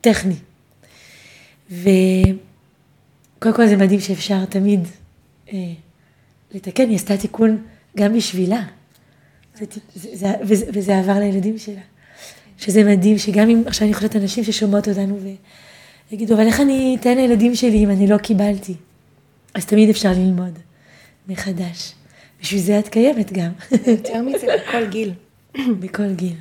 טכני. וקודם כל זה מדהים שאפשר תמיד אה, לתקן, היא עשתה תיקון גם בשבילה. זה, זה, זה, וזה, וזה עבר לילדים שלה. שזה מדהים, שגם אם עכשיו אני חושבת על נשים ששומעות אותנו ויגידו, אבל איך אני אתן לילדים שלי אם אני לא קיבלתי? אז תמיד אפשר ללמוד מחדש. בשביל זה את קיימת גם, יותר מזה, בכל גיל. (clears throat) בכל גיל.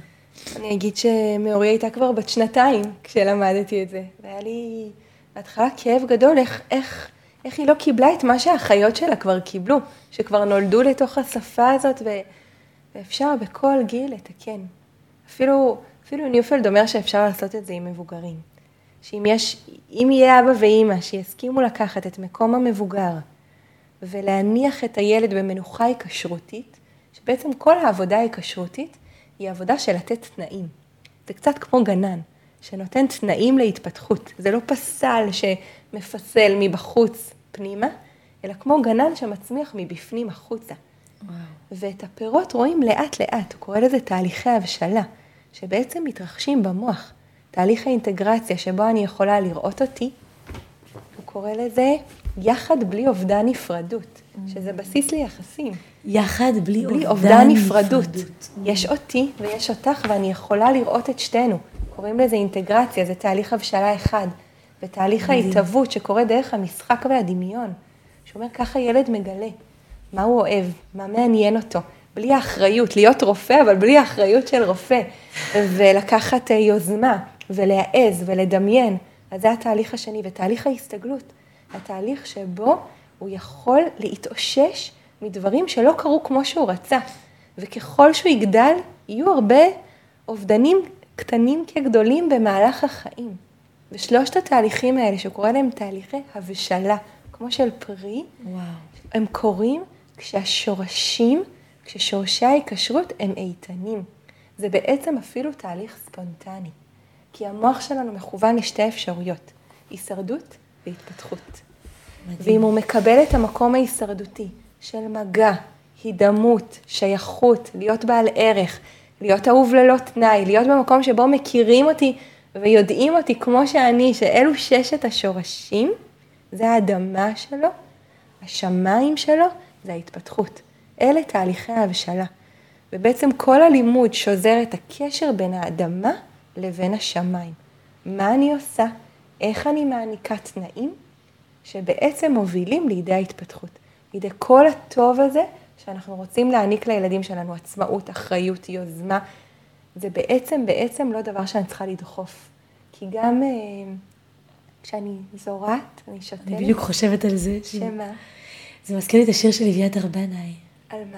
אני אגיד שמאורי הייתה כבר בת שנתיים כשלמדתי את זה. והיה לי בהתחלה כאב גדול, איך, איך, איך היא לא קיבלה את מה שהאחיות שלה כבר קיבלו, שכבר נולדו לתוך השפה הזאת, ו, ואפשר בכל גיל לתקן. אפילו, אפילו ניופלד אומר שאפשר לעשות את זה עם מבוגרים. שאם יש, אם יהיה אבא ואימא שיסכימו לקחת את מקום המבוגר, ולהניח את הילד במנוחה היקשרותית, שבעצם כל העבודה ההיקשרותית היא עבודה של לתת תנאים. זה קצת כמו גנן, שנותן תנאים להתפתחות. זה לא פסל שמפסל מבחוץ פנימה, אלא כמו גנן שמצמיח מבפנים החוצה. וואו. ואת הפירות רואים לאט לאט, הוא קורא לזה תהליכי הבשלה, שבעצם מתרחשים במוח. תהליך האינטגרציה שבו אני יכולה לראות אותי, הוא קורא לזה יחד בלי אובדן נפרדות, שזה בסיס ליחסים. יחד בלי, בלי אובדן נפרדות. נפרדות. יש אותי ויש אותך ואני יכולה לראות את שתינו. קוראים לזה אינטגרציה, זה תהליך הבשלה אחד. ותהליך ההתהוות שקורה דרך המשחק והדמיון. שאומר, ככה ילד מגלה מה הוא אוהב, מה מעניין אותו, בלי האחריות, להיות רופא, אבל בלי האחריות של רופא, ולקחת אה, יוזמה, ולהעז, ולדמיין. אז זה התהליך השני, ותהליך ההסתגלות, התהליך שבו הוא יכול להתאושש מדברים שלא קרו כמו שהוא רצה. וככל שהוא יגדל, יהיו הרבה אובדנים קטנים כגדולים במהלך החיים. ושלושת התהליכים האלה, שקורא להם תהליכי הבשלה, כמו של פרי, וואו. הם קורים כשהשורשים, כששורשי ההיקשרות הם איתנים. זה בעצם אפילו תהליך ספונטני. כי המוח שלנו מכוון לשתי אפשרויות, הישרדות והתפתחות. מדהים. ואם הוא מקבל את המקום ההישרדותי של מגע, הידמות, שייכות, להיות בעל ערך, להיות אהוב ללא תנאי, להיות במקום שבו מכירים אותי ויודעים אותי כמו שאני, שאלו ששת השורשים, זה האדמה שלו, השמיים שלו, זה ההתפתחות. אלה תהליכי ההבשלה. ובעצם כל הלימוד שוזר את הקשר בין האדמה לבין השמיים. מה אני עושה? איך אני מעניקה תנאים שבעצם מובילים לידי ההתפתחות. לידי כל הטוב הזה שאנחנו רוצים להעניק לילדים שלנו, עצמאות, אחריות, יוזמה, זה בעצם, בעצם לא דבר שאני צריכה לדחוף. כי גם אה, כשאני זורעת, אני שותלת. אני בדיוק חושבת על זה. שמה? זה מזכיר לי את השיר של אביעד ארבנאי. על מה?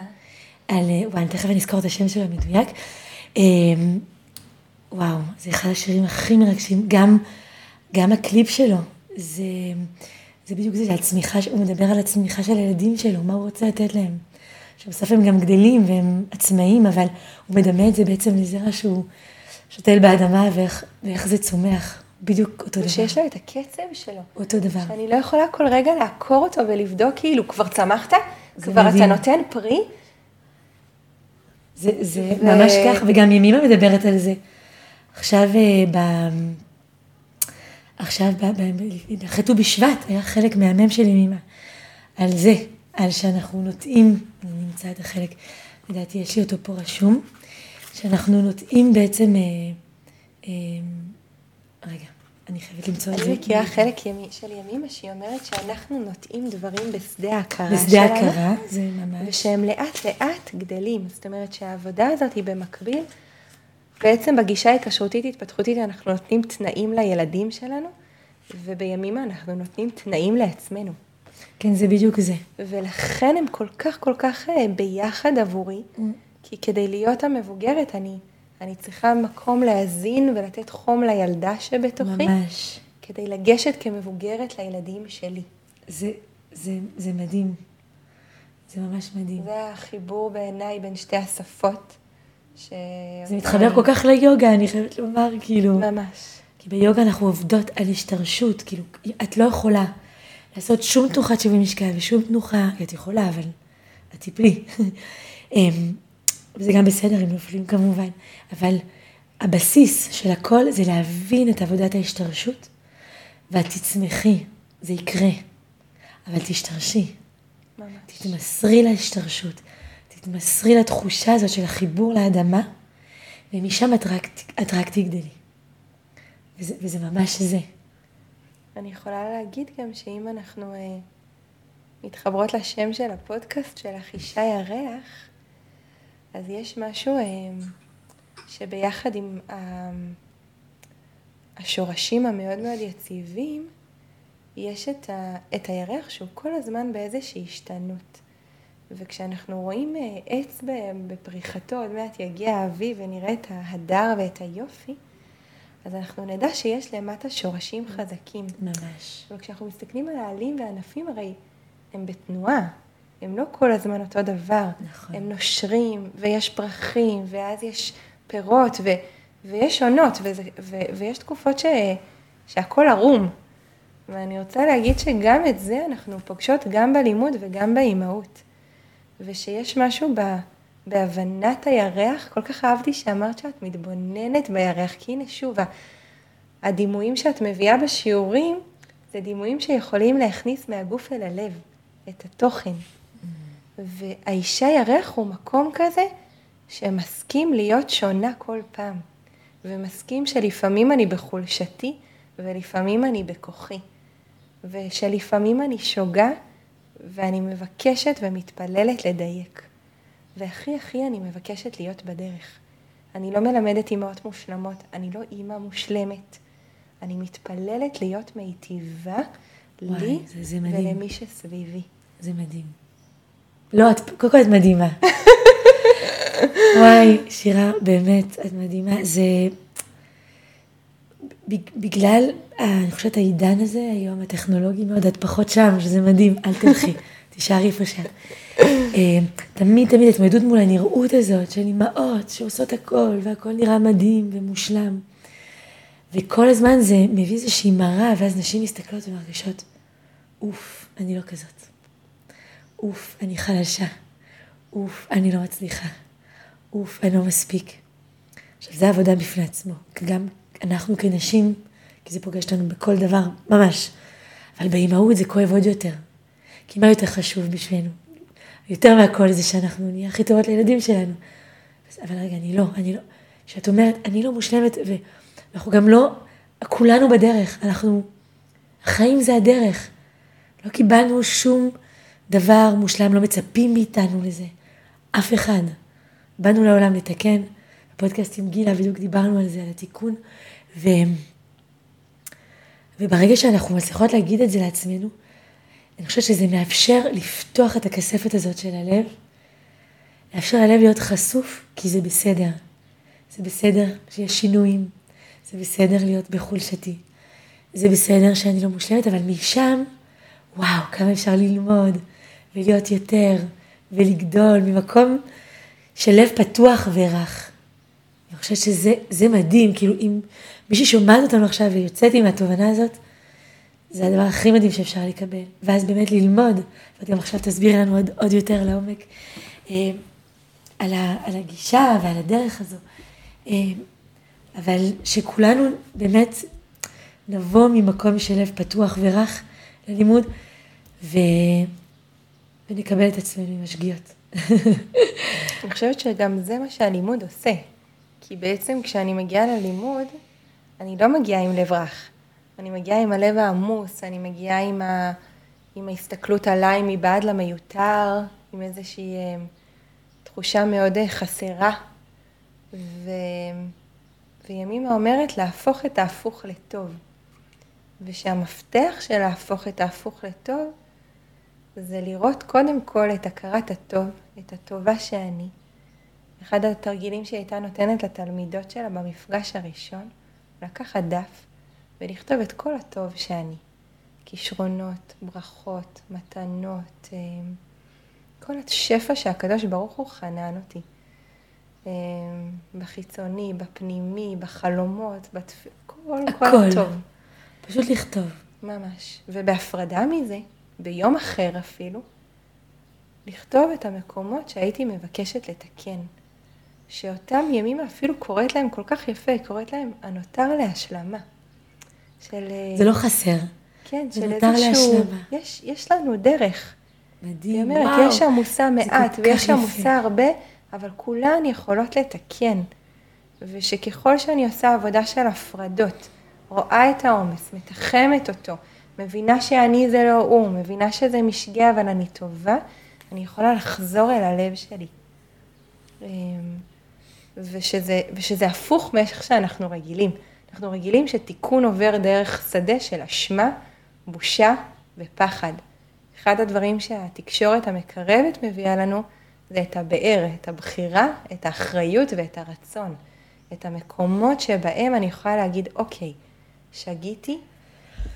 על, אה, וואי, אני תכף אזכור את השם שלו המדויק. אה, וואו, זה אחד השירים הכי מרגשים, גם, גם הקליפ שלו, זה, זה בדיוק זה, הצמיחה, הוא מדבר על הצמיחה של הילדים שלו, מה הוא רוצה לתת להם. שבסוף הם גם גדלים והם עצמאים, אבל הוא מדמה את זה בעצם לזרע שהוא שותל באדמה ואיך, ואיך זה צומח. בדיוק אותו דבר. ושיש לו את הקצב שלו. אותו דבר. שאני לא יכולה כל רגע לעקור אותו ולבדוק כאילו, כבר צמחת? כבר מדהים. אתה נותן פרי? זה, זה ו... ממש כך, וגם ימימה מדברת על זה. עכשיו, אה. עכשיו, ט"ו בשבט, היה חלק מהמם של ימימה. על זה, על שאנחנו נוטעים, אני נמצא את החלק, לדעתי יש לי אותו פה רשום, שאנחנו נוטעים בעצם, אה, אה, רגע, אני חייבת למצוא את זה. אני מכירה חלק ימי, של ימימה שהיא אומרת שאנחנו נוטעים דברים בשדה ההכרה שלנו. בשדה ההכרה, זה ממש. ושהם לאט לאט גדלים. זאת אומרת שהעבודה הזאת היא במקביל. בעצם בגישה ההיקשרותית התפתחותית אנחנו נותנים תנאים לילדים שלנו, ובימימה אנחנו נותנים תנאים לעצמנו. כן, זה בדיוק זה. ולכן הם כל כך כל כך אה, ביחד עבורי, mm. כי כדי להיות המבוגרת אני, אני צריכה מקום להזין ולתת חום לילדה שבתוכי. ממש. כדי לגשת כמבוגרת לילדים שלי. זה, זה, זה מדהים. זה ממש מדהים. זה החיבור בעיניי בין שתי השפות. ש... זה מתחבר כל כך ליוגה, אני חייבת לומר, כאילו... ממש. כי ביוגה אנחנו עובדות על השתרשות, כאילו, את לא יכולה לעשות שום תנוחת שיווי משקל ושום תנוחה, את יכולה, אבל את תיפלי. (laughs) אמ, וזה גם בסדר אם נופלים כמובן, אבל הבסיס של הכל זה להבין את עבודת ההשתרשות, ואת תצמחי, זה יקרה, אבל תשתרשי. ממש. תתמסרי להשתרשות, תתמסרי לתחושה הזאת של החיבור לאדמה, ומשם את רק, תגדלי. וזה, וזה ממש זה. אני יכולה להגיד גם שאם אנחנו אה, מתחברות לשם של הפודקאסט של אחישי ירח, אז יש משהו אה, שביחד עם אה, השורשים המאוד מאוד יציבים, יש את, ה, את הירח שהוא כל הזמן באיזושהי השתנות. וכשאנחנו רואים אה, עץ בפריחתו, עוד מעט יגיע האביב ונראה את ההדר ואת היופי, אז אנחנו נדע שיש למטה שורשים חזקים. ממש. וכשאנחנו מסתכלים על העלים והענפים, הרי הם בתנועה, הם לא כל הזמן אותו דבר. נכון. הם נושרים, ויש פרחים, ואז יש פירות, ו, ויש עונות, וזה, ו, ויש תקופות ש, שהכל ערום. ואני רוצה להגיד שגם את זה אנחנו פוגשות גם בלימוד וגם באימהות. ושיש משהו ב, בהבנת הירח, כל כך אהבתי שאמרת שאת מתבוננת בירח, כי הנה שוב, הדימויים שאת מביאה בשיעורים, זה דימויים שיכולים להכניס מהגוף אל הלב, את התוכן. והאישה ירח הוא מקום כזה שמסכים להיות שונה כל פעם, ומסכים שלפעמים אני בחולשתי ולפעמים אני בכוחי, ושלפעמים אני שוגה ואני מבקשת ומתפללת לדייק. והכי הכי אני מבקשת להיות בדרך. אני לא מלמדת אימהות מושלמות, אני לא אימא מושלמת. אני מתפללת להיות מיטיבה וואי, לי זה- זה. ולמי שסביבי. זה מדהים. לא, את, קודם כל את מדהימה. (laughs) וואי, שירה, באמת, את מדהימה. זה... בגלל, אה, אני חושבת, העידן הזה, היום הטכנולוגי מאוד, את פחות שם, שזה מדהים, אל תלכי, (laughs) תישארי איפה שאת. אה, תמיד, תמיד התמודדות מול הנראות הזאת של אימהות שעושות הכל, והכל נראה מדהים ומושלם. וכל הזמן זה מביא איזושהי מראה, ואז נשים מסתכלות ומרגישות, אוף, אני לא כזאת. אוף, אני חלשה. אוף, אני לא מצליחה. אוף, אני לא מספיק. עכשיו, זו עבודה בפני עצמו. גם אנחנו כנשים, כי זה פוגש אותנו בכל דבר, ממש. אבל באימהות זה כואב עוד יותר. כי מה יותר חשוב בשבילנו? יותר מהכל זה שאנחנו נהיה הכי טובות לילדים שלנו. אבל רגע, אני לא, אני לא. כשאת אומרת, אני לא מושלמת, ואנחנו גם לא, כולנו בדרך, אנחנו, החיים זה הדרך. לא קיבלנו שום דבר מושלם, לא מצפים מאיתנו לזה. אף אחד. באנו לעולם לתקן. בפודקאסט עם גילה בדיוק דיברנו על זה, על התיקון. ו... וברגע שאנחנו מצליחות להגיד את זה לעצמנו, אני חושבת שזה מאפשר לפתוח את הכספת הזאת של הלב, לאפשר ללב להיות חשוף, כי זה בסדר. זה בסדר שיש שינויים, זה בסדר להיות בחולשתי, זה בסדר שאני לא מושלמת, אבל משם, וואו, כמה אפשר ללמוד, ולהיות יותר, ולגדול ממקום של לב פתוח ורך. אני חושבת שזה זה מדהים, כאילו אם מישהי שומעת אותנו עכשיו ויוצאת עם התובנה הזאת, זה הדבר הכי מדהים שאפשר לקבל. ואז באמת ללמוד, ואת גם עכשיו תסבירי לנו עוד, עוד יותר לעומק, אה, על, ה, על הגישה ועל הדרך הזו. אה, אבל שכולנו באמת נבוא ממקום של לב פתוח ורך ללימוד, ו... ונקבל את עצמנו עם השגיאות. (laughs) אני חושבת שגם זה מה שהלימוד עושה. כי בעצם כשאני מגיעה ללימוד, אני לא מגיעה עם לב רך. אני מגיעה עם הלב העמוס, אני מגיעה עם, ה... עם ההסתכלות עליי מבעד למיותר, עם איזושהי אה, תחושה מאוד אה, חסרה. ו... וימימה אומרת להפוך את ההפוך לטוב. ושהמפתח של להפוך את ההפוך לטוב זה לראות קודם כל את הכרת הטוב, את הטובה שאני. אחד התרגילים שהיא הייתה נותנת לתלמידות שלה במפגש הראשון, לקחת דף ולכתוב את כל הטוב שאני. כישרונות, ברכות, מתנות, אה, כל השפע שהקדוש ברוך הוא חנן אותי. אה, בחיצוני, בפנימי, בחלומות, בתפ... כל, כל הכל. הטוב. פשוט לכתוב. ממש. ובהפרדה מזה, ביום אחר אפילו, לכתוב את המקומות שהייתי מבקשת לתקן. שאותם ימים אפילו קוראת להם כל כך יפה, קוראת להם הנותר להשלמה. של... אה, זה לא חסר. כן, זה של נותר איזשהו... להשלמה. יש, יש לנו דרך. מדהים, היא אומרת, וואו. יש עמוסה מעט ויש. עמוסה הרבה, אבל כולן יכולות לתקן. ושככל שאני עושה עבודה של הפרדות, רואה את העומס, מתחמת אותו, מבינה שאני זה לא הוא, מבינה שזה משגה אבל אני טובה, אני יכולה לחזור אל הלב שלי. ושזה, ושזה הפוך מאיך שאנחנו רגילים. אנחנו רגילים שתיקון עובר דרך שדה של אשמה, בושה ופחד. אחד הדברים שהתקשורת המקרבת מביאה לנו זה את הבאר, את הבחירה, את האחריות ואת הרצון. את המקומות שבהם אני יכולה להגיד, אוקיי, שגיתי,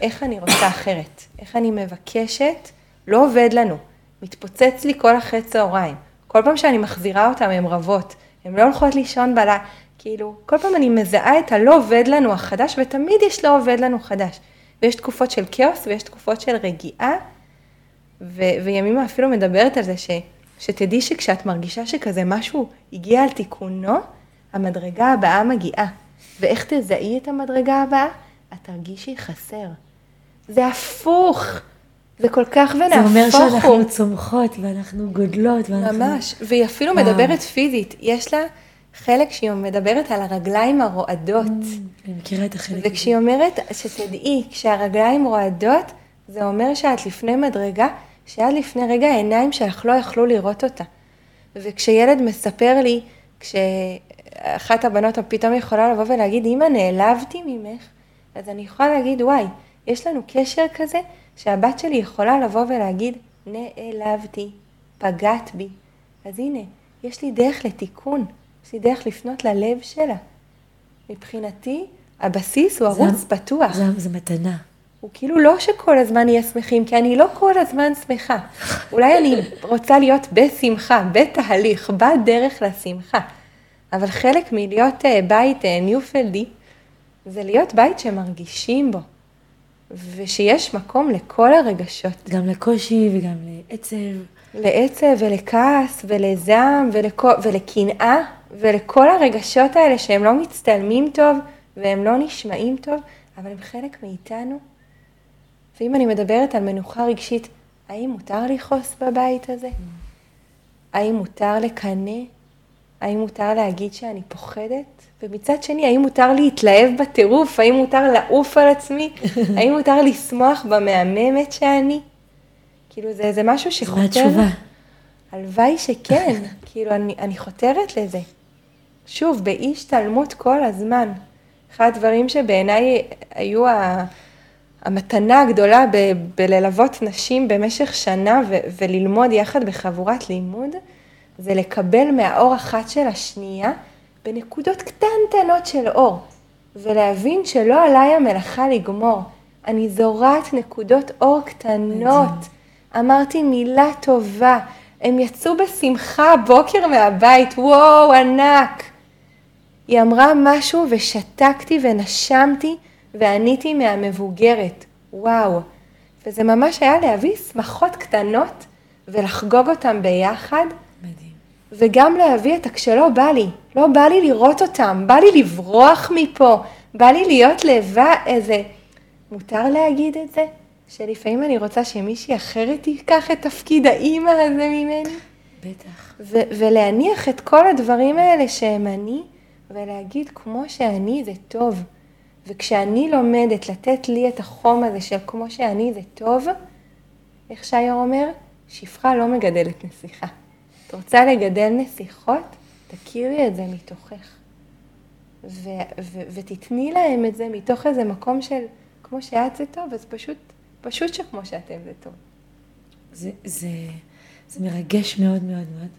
איך אני רוצה אחרת? איך אני מבקשת לא עובד לנו, מתפוצץ לי כל אחרי צהריים. כל פעם שאני מחזירה אותם הן רבות, הן לא הולכות לישון בלילה, כאילו, כל פעם אני מזהה את הלא עובד לנו החדש, ותמיד יש לא עובד לנו חדש. ויש תקופות של כאוס ויש תקופות של רגיעה, ו- וימימה אפילו מדברת על זה ש- שתדעי שכשאת מרגישה שכזה משהו הגיע על תיקונו, המדרגה הבאה מגיעה. ואיך תזהי את המדרגה הבאה? את תרגישי חסר. זה הפוך. זה כל כך ונהפוך זה אומר שאנחנו צומחות ואנחנו גודלות. ואנחנו... ממש, והיא אפילו וואו. מדברת פיזית. יש לה חלק שהיא מדברת על הרגליים הרועדות. Mm, אני מכירה את החלק הזה. וכשהיא אומרת, שתדעי, כשהרגליים רועדות, זה אומר שאת לפני מדרגה, שעד לפני רגע העיניים שלך לא יכלו לראות אותה. וכשילד מספר לי, כשאחת הבנות פתאום יכולה לבוא ולהגיד, אמא, נעלבתי ממך, אז אני יכולה להגיד, וואי, יש לנו קשר כזה, שהבת שלי יכולה לבוא ולהגיד, נעלבתי, פגעת בי. אז הנה, יש לי דרך לתיקון, יש לי דרך לפנות ללב שלה. מבחינתי, הבסיס הוא ערוץ זה, פתוח. זה, זה מתנה. הוא כאילו לא שכל הזמן נהיה שמחים, כי אני לא כל הזמן שמחה. אולי אני רוצה להיות בשמחה, בתהליך, בדרך לשמחה. אבל חלק מלהיות אה, בית אה, ניופלדי, זה להיות בית שמרגישים בו. ושיש מקום לכל הרגשות. גם לקושי וגם לעצב. לעצב ולכעס ולזעם ולקנאה ולכל הרגשות האלה שהם לא מצטלמים טוב והם לא נשמעים טוב, אבל הם חלק מאיתנו. ואם אני מדברת על מנוחה רגשית, האם מותר לכעוס בבית הזה? האם מותר לקנא? האם מותר להגיד שאני פוחדת? ומצד שני, האם מותר להתלהב בטירוף? האם מותר לעוף על עצמי? (laughs) האם מותר לשמוח במהממת שאני? כאילו, זה, זה משהו שחותר... זו התשובה. הלוואי שכן, (laughs) כאילו, אני, אני חותרת לזה. שוב, באי השתלמות כל הזמן. אחד הדברים שבעיניי היו ה... המתנה הגדולה ב- בללוות נשים במשך שנה ו- וללמוד יחד בחבורת לימוד, זה לקבל מהאור אחת של השנייה בנקודות קטנטנות של אור, ולהבין שלא עליי המלאכה לגמור. אני זורעת נקודות אור קטנות. אמרתי מילה טובה, הם יצאו בשמחה בוקר מהבית, וואו, ענק. היא אמרה משהו ושתקתי ונשמתי ועניתי מהמבוגרת, וואו. וזה ממש היה להביא שמחות קטנות ולחגוג אותם ביחד. וגם להביא את הכשלא בא לי, לא בא לי לראות אותם, בא לי לברוח מפה, בא לי להיות לבד איזה... מותר להגיד את זה? שלפעמים אני רוצה שמישהי אחרת תיקח את תפקיד האימא הזה ממני? בטח. ו- ולהניח את כל הדברים האלה שהם אני, ולהגיד כמו שאני זה טוב. וכשאני לומדת לתת לי את החום הזה של כמו שאני זה טוב, איך שייר אומר, שפחה לא מגדלת נסיכה. את רוצה לגדל נסיכות? תכירי את זה מתוכך. ו- ו- ותתני להם את זה מתוך איזה מקום של כמו שאת זה טוב, אז פשוט, פשוט שכמו שאתם זה טוב. זה, זה, זה מרגש מאוד מאוד מאוד.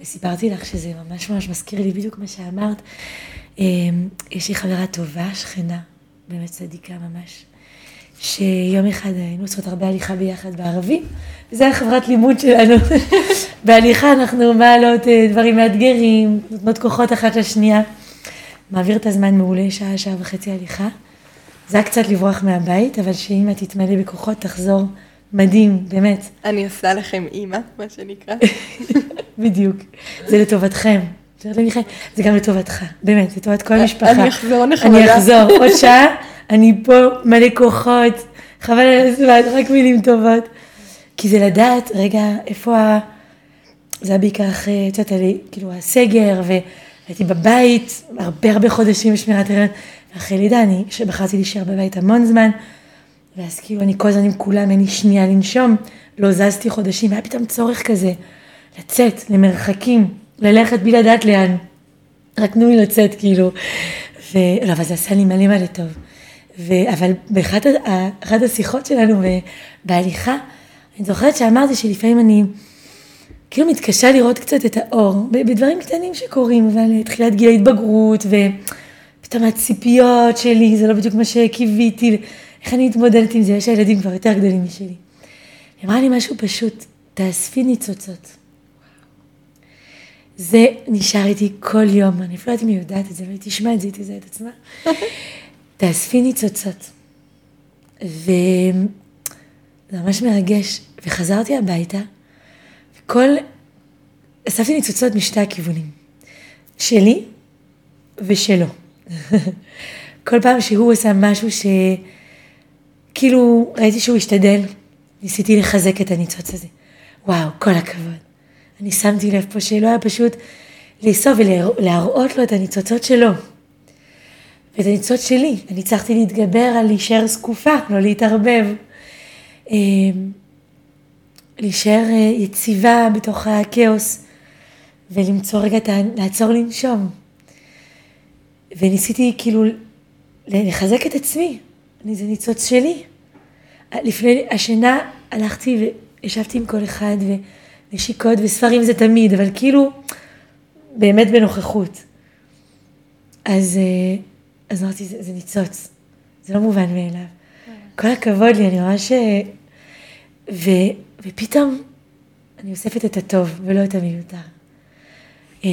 וסיפרתי לך שזה ממש ממש מזכיר לי בדיוק מה שאמרת. אמ, יש לי חברה טובה, שכנה, באמת צדיקה ממש, שיום אחד היינו עושות הרבה הליכה ביחד בערבים, וזו היה חברת לימוד שלנו. (laughs) בהליכה אנחנו מעלות אה, דברים מאתגרים, נותנות כוחות אחת לשנייה. מעביר את הזמן מעולה, שעה, שעה וחצי הליכה. זה היה קצת לברוח מהבית, אבל שאמא תתמלא בכוחות, תחזור מדהים, באמת. אני עושה לכם אימא, מה שנקרא. (laughs) בדיוק. זה לטובתכם. זה גם לטובתך, באמת, לטובת כל המשפחה. אני אחזור נחמדה. אני אחזור, עוד שעה, אני פה מלא כוחות, חבל על הזמן, רק מילים טובות. כי זה לדעת, רגע, איפה ה... זה היה בעיקר אחרי, את יודעת, כאילו הסגר, והייתי בבית הרבה הרבה חודשים בשמירת הריון. ואחרי לידה, אני שבחרתי להישאר בבית המון זמן, ואז כאילו אני כל הזמן עם כולם, אין לי שנייה לנשום, לא זזתי חודשים, היה פתאום צורך כזה לצאת למרחקים, ללכת בלי לדעת לאן. רק תנו לי לצאת, כאילו. ו... לא, אבל זה עשה לי מלא מלא טוב. ו... אבל באחת. השיחות שלנו בהליכה, אני זוכרת שאמרתי שלפעמים אני כאילו מתקשה לראות קצת את האור, בדברים קטנים שקורים, אבל תחילת גיל ההתבגרות, ופתאום הציפיות שלי, זה לא בדיוק מה שקיוויתי, איך אני מתמודדת עם זה, יש הילדים כבר יותר גדולים משלי. היא אמרה לי משהו פשוט, תאספי ניצוצות. זה נשאר איתי כל יום, אני אפילו לא יודעת אם היא יודעת את זה, אבל היא תשמע את זה, היא תזהה את עצמה. (laughs) תאספי ניצוצות. וזה ממש מרגש. וחזרתי הביתה, וכל... אספתי ניצוצות משתי הכיוונים. שלי ושלו. (laughs) כל פעם שהוא עשה משהו שכאילו ראיתי שהוא השתדל, ניסיתי לחזק את הניצוץ הזה. וואו, כל הכבוד. אני שמתי לב פה שלא היה פשוט לאסוף ולהראות לו את הניצוצות שלו. ואת הניצוצות שלי. אני הצלחתי להתגבר על להישאר זקופה, לא להתערבב. אמ, להישאר אה, יציבה בתוך הכאוס ולמצוא רגע, לעצור לנשום. וניסיתי כאילו לחזק את עצמי, אני זה ניצוץ שלי. לפני השינה הלכתי וישבתי עם כל אחד ונשיקות וספרים זה תמיד, אבל כאילו באמת בנוכחות. אז, אה, אז אמרתי, זה, זה ניצוץ, זה לא מובן מאליו. כל הכבוד לי, אני ממש... אה, ו, ופתאום אני אוספת את הטוב ולא את המיותר. אה,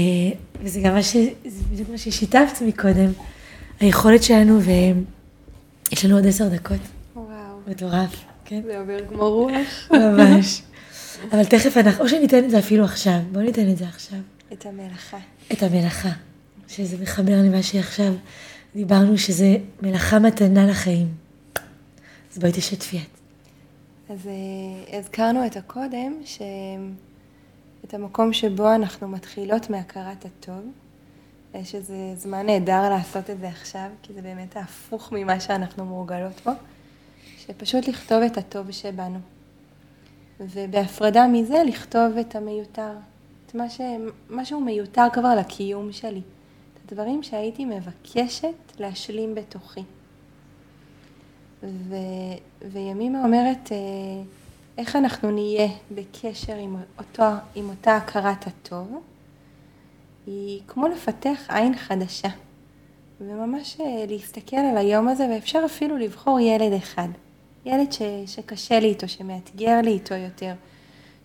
וזה גם מה ש... זה בדיוק מה ששיתפת מקודם, היכולת שלנו, ויש לנו עוד עשר דקות. וואו. מטורף, כן? זה עובר כמו רוח. (laughs) ממש. אבל תכף אנחנו, או שניתן את זה אפילו עכשיו, בואו ניתן את זה עכשיו. את המלאכה. את המלאכה, שזה מחבר למה שעכשיו דיברנו, שזה מלאכה מתנה לחיים. אז בואי תשתפי את. אז אה, הזכרנו את הקודם, ש... את המקום שבו אנחנו מתחילות מהכרת הטוב, שזה זמן נהדר לעשות את זה עכשיו, כי זה באמת ההפוך ממה שאנחנו מורגלות בו, שפשוט לכתוב את הטוב שבנו. ובהפרדה מזה לכתוב את המיותר, את מה ש... משהו מיותר כבר לקיום שלי, את הדברים שהייתי מבקשת להשלים בתוכי. ו... וימימה אומרת, אה, איך אנחנו נהיה בקשר עם, אותו, עם אותה הכרת הטוב, היא כמו לפתח עין חדשה, וממש אה, להסתכל על היום הזה, ואפשר אפילו לבחור ילד אחד, ילד ש, שקשה לי איתו, שמאתגר לי איתו יותר,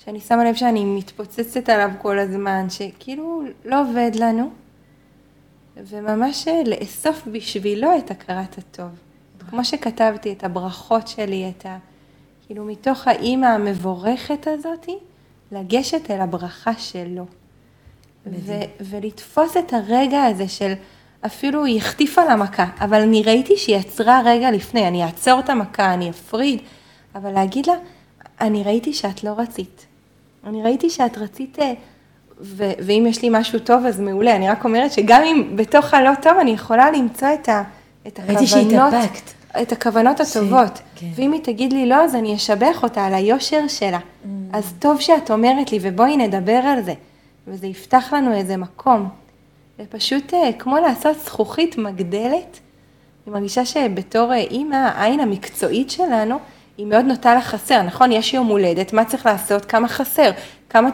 שאני שמה לב שאני מתפוצצת עליו כל הזמן, שכאילו לא עובד לנו, וממש אה, לאסוף בשבילו את הכרת הטוב. כמו שכתבתי את הברכות שלי, את ה... כאילו מתוך האימא המבורכת הזאתי, לגשת אל הברכה שלו. ו- ולתפוס את הרגע הזה של אפילו היא החטיפה לה מכה, אבל אני ראיתי שהיא עצרה רגע לפני, אני אעצור את המכה, אני אפריד, אבל להגיד לה, אני ראיתי שאת לא רצית. אני ראיתי שאת רצית, אה, ו- ואם יש לי משהו טוב אז מעולה, אני רק אומרת שגם אם בתוך הלא טוב אני יכולה למצוא את, ה- את הכוונות. את הכוונות הטובות. כן. ואם היא תגיד לי לא, אז אני אשבח אותה על היושר שלה. Mm. אז טוב שאת אומרת לי, ובואי נדבר על זה. וזה יפתח לנו איזה מקום. זה פשוט אה, כמו לעשות זכוכית מגדלת. אני מרגישה שבתור אה, אימא, העין המקצועית שלנו, היא מאוד נוטה לחסר, נכון? יש יום הולדת, מה צריך לעשות? כמה חסר? כמה.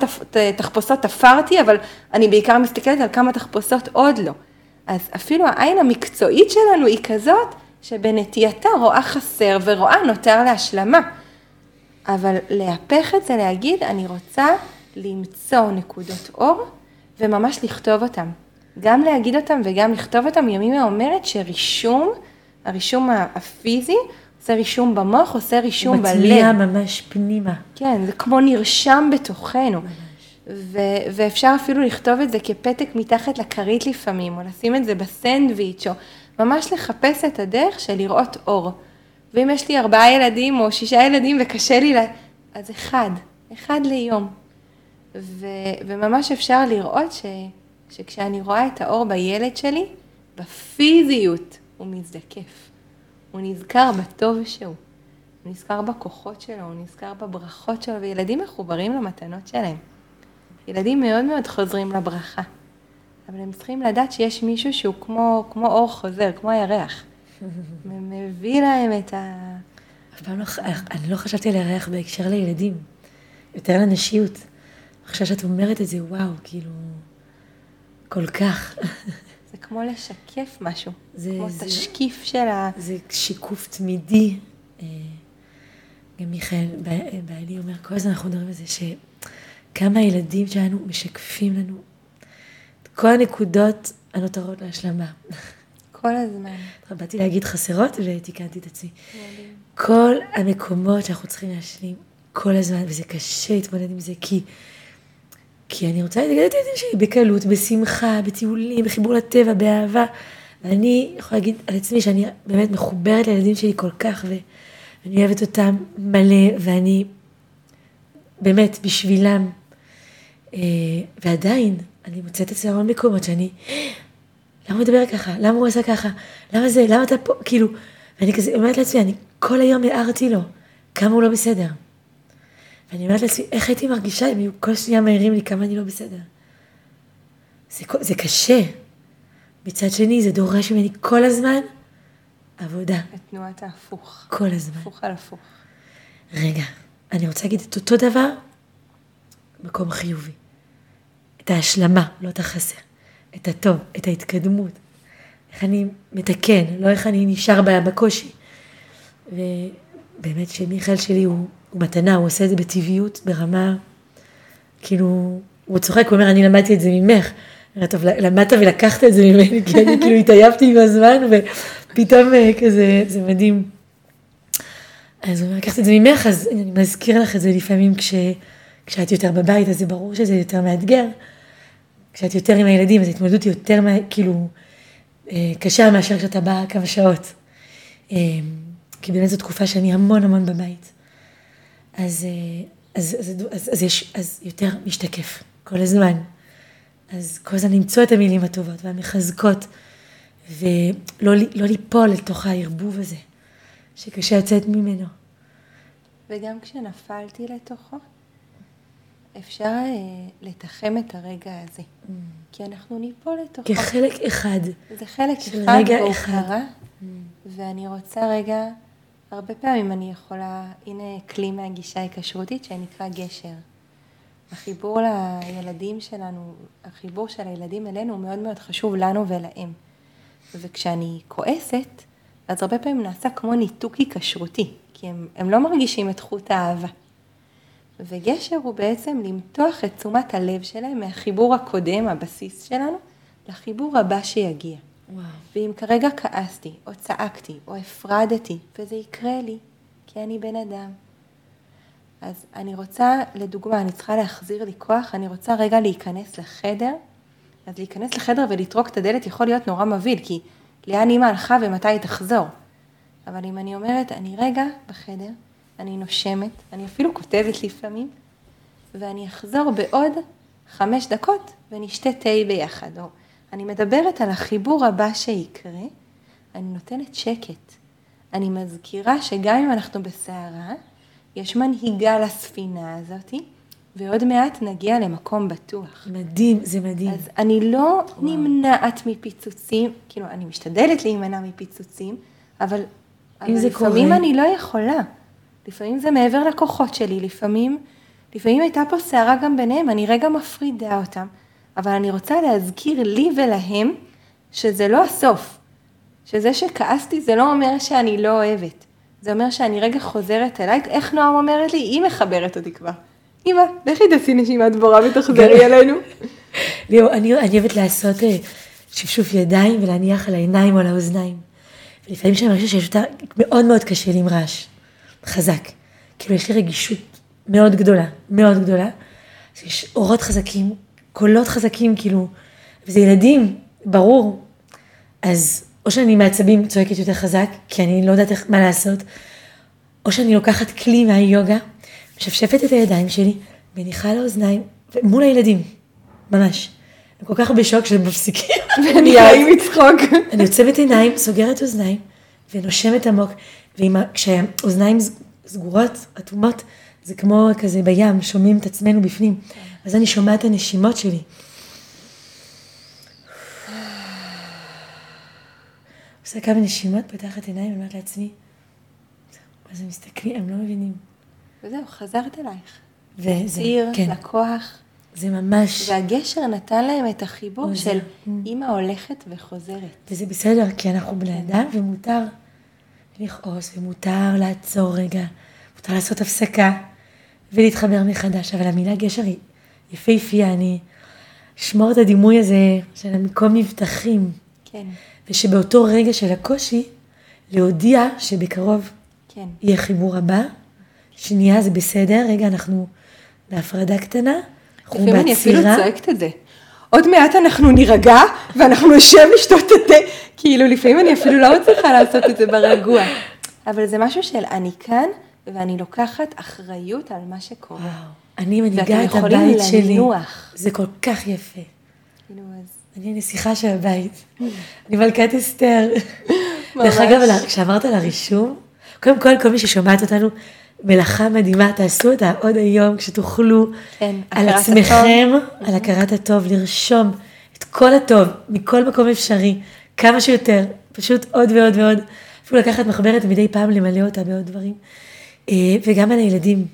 תחפושות תפרתי, אבל אני בעיקר מסתכלת על כמה תחפושות עוד לא. אז אפילו העין המקצועית שלנו היא כזאת, שבנטייתה רואה חסר ורואה נותר להשלמה. אבל להפך את זה, להגיד, אני רוצה למצוא נקודות אור וממש לכתוב אותם. גם להגיד אותם וגם לכתוב אותם. ימימה אומרת שרישום, הרישום הפיזי, עושה רישום במוח, עושה רישום בלב. מצמיע ממש פנימה. כן, זה כמו נרשם בתוכנו. ו- ואפשר אפילו לכתוב את זה כפתק מתחת לכרית לפעמים, או לשים את זה בסנדוויץ', או ממש לחפש את הדרך של לראות אור. ואם יש לי ארבעה ילדים או שישה ילדים וקשה לי, לה... אז אחד, אחד ליום. ו... וממש אפשר לראות ש... שכשאני רואה את האור בילד שלי, בפיזיות הוא מזדקף. הוא נזכר בטוב שהוא. הוא נזכר בכוחות שלו, הוא נזכר בברכות שלו, וילדים מחוברים למתנות שלהם. ילדים מאוד מאוד חוזרים לברכה. אבל הם צריכים לדעת שיש מישהו שהוא כמו, כמו אור חוזר, כמו הירח. (laughs) מביא להם את ה... אף פעם לא, אני לא חשבתי על הירח בהקשר לילדים, יותר לנשיות. עכשיו שאת אומרת את זה, וואו, כאילו, כל כך. (laughs) כמו לשקף משהו, זה, כמו זה, תשקיף של ה... זה שיקוף תמידי. אה, גם מיכאל, בעלי אומר, כל הזמן אנחנו מדברים על זה, שכמה הילדים שלנו משקפים לנו את כל הנקודות הנותרות להשלמה. כל הזמן. (laughs) באתי להגיד חסרות ותיקנתי את עצמי. כל המקומות שאנחנו צריכים להשלים כל הזמן, וזה קשה להתמודד עם זה, כי, כי אני רוצה לגדל את הילדים שלי בקלות, בשמחה, בטיולים, בחיבור לטבע, באהבה. ואני יכולה להגיד על עצמי שאני באמת מחוברת לילדים שלי כל כך, ואני אוהבת אותם מלא, ואני באמת בשבילם. אה, ועדיין, אני מוצאת אצל המון מקומות שאני, למה הוא מדבר ככה? למה הוא עשה ככה? למה זה? למה אתה פה? כאילו, ואני כזה אומרת לעצמי, אני כל היום הערתי לו כמה הוא לא בסדר. ואני אומרת לעצמי, איך הייתי מרגישה אם היו כל שנייה מעירים לי כמה אני לא בסדר? זה, זה קשה. מצד שני, זה דורש ממני כל הזמן עבודה. את תנועת ההפוך. כל הזמן. הפוך על הפוך. רגע, אני רוצה להגיד את אותו דבר, מקום חיובי. את ההשלמה, לא את החסר. את הטוב, את ההתקדמות. איך אני מתקן, לא איך אני נשאר בקושי. ובאמת שמיכאל שלי הוא, הוא מתנה, הוא עושה את זה בטבעיות, ברמה, כאילו, הוא צוחק, הוא אומר, אני למדתי את זה ממך. טוב, למדת ולקחת את זה ממני, כי אני כאילו התעייפתי עם הזמן, ופתאום אה, כזה, זה מדהים. אז הוא אומר, לקחת את זה ממך, אז אני מזכיר לך את זה לפעמים כש, כשאת יותר בבית, אז זה ברור שזה יותר מאתגר. כשאת יותר עם הילדים, אז ההתמודדות היא יותר, כאילו, אה, קשה מאשר כשאתה בא כמה שעות. אה, כי באמת זו תקופה שאני המון המון בבית. אז, אז, אז, אז, אז, יש, אז יותר משתקף כל הזמן. אז כל הזמן למצוא את המילים הטובות והמחזקות, ולא לא ליפול לתוך הערבוב הזה, שקשה לצאת ממנו. וגם כשנפלתי לתוכו, אפשר אה, לתחם את הרגע הזה, mm. כי אנחנו ניפול לתוכו. כחלק אחד. זה חלק אחד, קרה, mm. ואני רוצה רגע, הרבה פעמים אני יכולה, הנה כלי מהגישה ההיקשרותית שנקרא גשר. החיבור לילדים שלנו, החיבור של הילדים אלינו הוא מאוד מאוד חשוב לנו ולהם. וכשאני כועסת, אז הרבה פעמים נעשה כמו ניתוק היקשרותי, כי הם, הם לא מרגישים את חוט האהבה. וגשר הוא בעצם למתוח את תשומת הלב שלהם מהחיבור הקודם, הבסיס שלנו, לחיבור הבא שיגיע. וואו. ואם כרגע כעסתי, או צעקתי, או הפרדתי, וזה יקרה לי, כי אני בן אדם, אז אני רוצה, לדוגמה, אני צריכה להחזיר לי כוח, אני רוצה רגע להיכנס לחדר, אז להיכנס לחדר ולטרוק את הדלת יכול להיות נורא מבהיל, כי לאן אימא הלכה ומתי היא תחזור. אבל אם אני אומרת, אני רגע בחדר, אני נושמת, אני אפילו כותבת לפעמים, ואני אחזור בעוד חמש דקות ונשתה תה ביחד, או אני מדברת על החיבור הבא שיקרה, אני נותנת שקט. אני מזכירה שגם אם אנחנו בסערה, יש מנהיגה לספינה הזאתי, ועוד מעט נגיע למקום בטוח. מדהים, זה מדהים. אז אני לא וואו. נמנעת מפיצוצים, כאילו, אני משתדלת להימנע מפיצוצים, אבל, אבל לפעמים קורה... אני לא יכולה. לפעמים זה מעבר לכוחות שלי, לפעמים, לפעמים הייתה פה סערה גם ביניהם, אני רגע מפרידה אותם, אבל אני רוצה להזכיר לי ולהם שזה לא הסוף, שזה שכעסתי זה לא אומר שאני לא אוהבת. זה אומר שאני רגע חוזרת אליי, איך נועם אומרת לי? היא מחברת אותי כבר. אמא, לכי תעשי נשימת בורה ותחזרי אלינו. (laughs) ליאור, אני אוהבת לעשות אה, שפשוף ידיים ולהניח על העיניים או על האוזניים. ולפעמים כשאני מרגישה שיש אותה, מאוד מאוד קשה לי עם רעש. חזק. כאילו, יש לי רגישות מאוד גדולה, מאוד גדולה. יש אורות חזקים, קולות חזקים, כאילו, וזה ילדים, ברור. אז או שאני מעצבים צועקת יותר חזק, כי אני לא יודעת איך, מה לעשות, או שאני לוקחת כלי מהיוגה, משפשפת את הידיים שלי, מניחה על האוזניים, מול הילדים, ממש. הם כל כך בשוק שהם מפסיקים. (laughs) ואני חיים מצחוק. אני עוצמת עיניים, סוגרת אוזניים, ונושמת עמוק, וכשהאוזניים סגורות, אטומות, זה כמו כזה בים, שומעים את עצמנו בפנים. אז אני שומעת את הנשימות שלי. עושה כמה נשימות, פותחת עיניים, ואומרת לעצמי, אז הם מסתכלים, הם לא מבינים. וזהו, חזרת אלייך. וזה, ציר, כן. לקוח. זה ממש... והגשר נתן להם את החיבור של אימא הולכת וחוזרת. וזה בסדר, כי אנחנו בני אדם, ומותר לכעוס, ומותר לעצור רגע, מותר לעשות הפסקה ולהתחבר מחדש, אבל המילה גשר היא יפהפייה, אני אשמור את הדימוי הזה של המקום מבטחים, כן, ושבאותו רגע של הקושי, להודיע שבקרוב כן. יהיה חיבור הבא, שנייה זה בסדר, רגע אנחנו בהפרדה קטנה, אנחנו לפעמים אני אפילו בעצירה. צועקת את זה. עוד מעט אנחנו נירגע, ואנחנו נשב לשתות את התה. כאילו, לפעמים אני אפילו לא מצליחה לעשות את זה ברגוע. אבל זה משהו של אני כאן, ואני לוקחת אחריות על מה שקורה. וואו, אני מנהיגה ואתם את יכולים הבית שלי, לנוח. זה כל כך יפה. כאילו, אז... אני הנסיכה של הבית, אני מלכת אסתר. ממש. (laughs) דרך אגב, כשאמרת על הרישום, קודם כל, כל מי ששומעת אותנו, מלאכה מדהימה, תעשו אותה עוד היום, כשתוכלו, כן, על עצמכם, על הכרת הטוב, לרשום את כל הטוב, מכל מקום אפשרי, כמה שיותר, פשוט עוד ועוד ועוד. אפילו לקחת מחברת מדי פעם למלא אותה בעוד דברים. אה, וגם על הילדים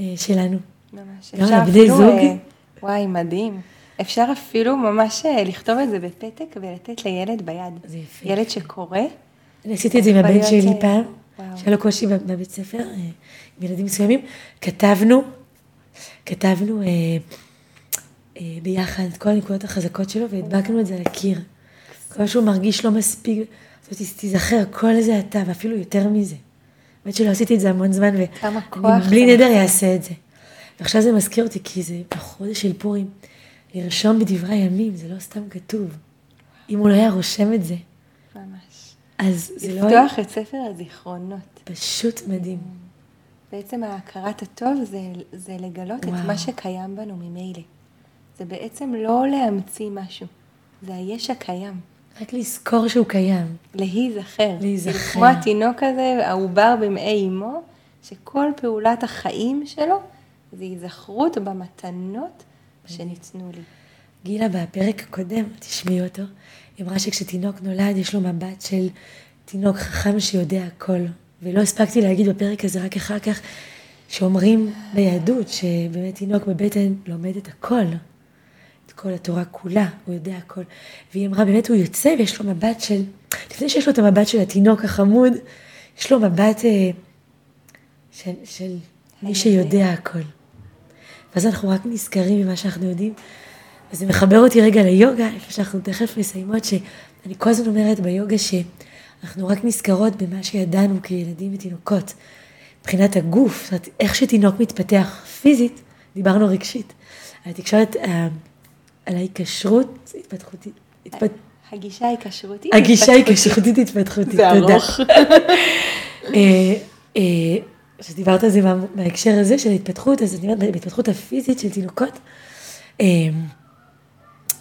אה, שלנו. ממש. גם על בני אפילו, זוג. אה, וואי, מדהים. אפשר אפילו ממש לכתוב את זה בפתק ולתת לילד ביד. זה יפה. ילד שקורא, אני עשיתי את זה עם הבן שלי פעם. שהיה לו קושי בב- בבית ספר, עם ילדים מסוימים, כתבנו, כתבנו ביחד את כל הנקודות החזקות שלו והדבקנו את זה על הקיר. כל שהוא מרגיש לא מספיק, זאת אומרת, תיזכר, כל זה אתה, ואפילו יותר מזה. האמת שלא עשיתי את זה המון זמן, כמה ואני כוח בלי זה נדר. אעשה את זה. ועכשיו זה מזכיר אותי, כי זה בחודש של פורים, לרשום בדברי הימים, זה לא סתם כתוב. אם הוא לא היה רושם את זה, ממש. אז זה לא לפתוח את ספר הזיכרונות. פשוט מדהים. בעצם ההכרת הטוב זה, זה לגלות וואו. את מה שקיים בנו ממילא. זה בעצם לא להמציא משהו, זה היש הקיים. רק לזכור שהוא קיים. להיזכר. להיזכר. כמו התינוק הזה, העובר במעי אמו, שכל פעולת החיים שלו זה היזכרות במתנות שניתנו לי. גילה בפרק הקודם, תשמעי אותו, היא אמרה שכשתינוק נולד יש לו מבט של תינוק חכם שיודע הכל. ולא הספקתי להגיד בפרק הזה רק אחר כך, שאומרים ביהדות שבאמת תינוק בבטן לומד את הכל. את כל התורה כולה, הוא יודע הכל. והיא אמרה, באמת הוא יוצא ויש לו מבט של, לפני שיש לו את המבט של התינוק החמוד, יש לו מבט אה, של, של מי. שיודע הכל. ואז אנחנו רק נזכרים ממה שאנחנו יודעים. וזה מחבר אותי רגע ליוגה, איפה שאנחנו תכף מסיימות, שאני כל הזמן אומרת ביוגה שאנחנו רק נזכרות במה שידענו כילדים ותינוקות. מבחינת הגוף, זאת אומרת, איך שתינוק מתפתח פיזית, דיברנו רגשית. התקשורת, אה, על ההיקשרות התפתחותית. התפת... הגישה היא כשרותית. הגישה היא התפתחותית. זה תודה. ארוך. (laughs) אה, אה, כשדיברת על זה בהקשר הזה של ההתפתחות, אז אני אומרת, בהתפתחות הפיזית של תינוקות, אה,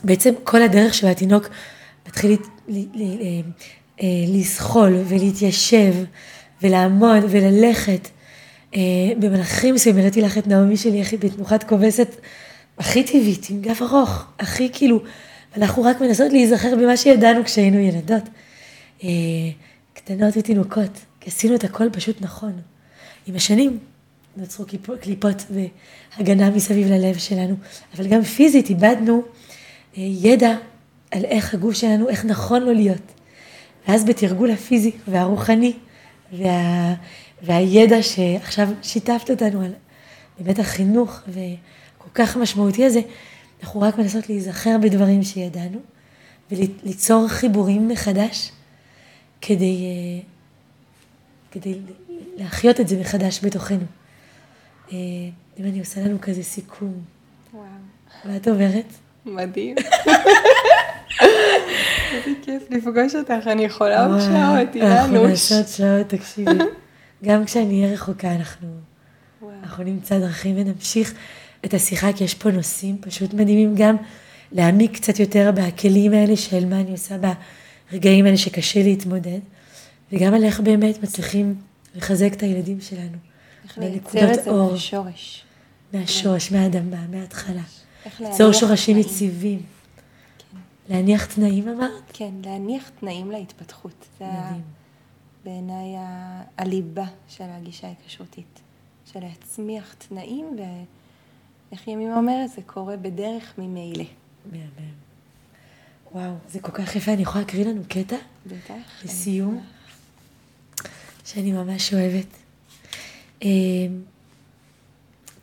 בעצם כל הדרך שבה התינוק מתחיל לזחול ולהתיישב ולעמוד וללכת. במלאכים מסוימים, הראיתי לך את נעמי שלי, איך היא בתנוחת כובסת הכי טבעית, עם גב ארוך, הכי כאילו, אנחנו רק מנסות להיזכר במה שידענו כשהיינו ילדות. אה, קטנות ותינוקות, כי עשינו את הכל פשוט נכון. עם השנים נוצרו קליפות, והגנה מסביב ללב שלנו, אבל גם פיזית איבדנו אה, ידע על איך הגוף שלנו, איך נכון לו להיות. ואז בתרגול הפיזי והרוחני וה, והידע שעכשיו שיתפת אותנו על באמת החינוך וכל כך משמעותי הזה, אנחנו רק מנסות להיזכר בדברים שידענו וליצור חיבורים מחדש כדי, אה, כדי להחיות את זה מחדש בתוכנו. אה, אם אני עושה לנו כזה סיכום, וואו, מה את אומרת? מדהים. איזה כיף לפגוש אותך, אני יכולה עוד שעות, אנחנו אילנוש. נעשות שעות, תקשיבי. (laughs) גם כשאני אהיה רחוקה, אנחנו. אנחנו נמצא דרכים ונמשיך את השיחה, כי יש פה נושאים פשוט מדהימים גם להעמיק קצת יותר בכלים האלה של מה אני עושה ברגעים האלה שקשה להתמודד, וגם על איך באמת מצליחים לחזק את הילדים שלנו. איך לייצר את זה אור. מהשורש. מהשורש, מהאדמה, מההתחלה. איך ליצור שורשים. יציבים. להניח תנאים אמרת? כן, להניח תנאים להתפתחות. זה מדהים. בעיניי הליבה של הגישה ההיקשרותית. של להצמיח תנאים, ואיך ימימה אומרת, זה קורה בדרך ממילא. מהמם. וואו, זה כל כך יפה, אני יכולה להקריא לנו קטע בטח. לסיום, שאני ממש אוהבת. אה,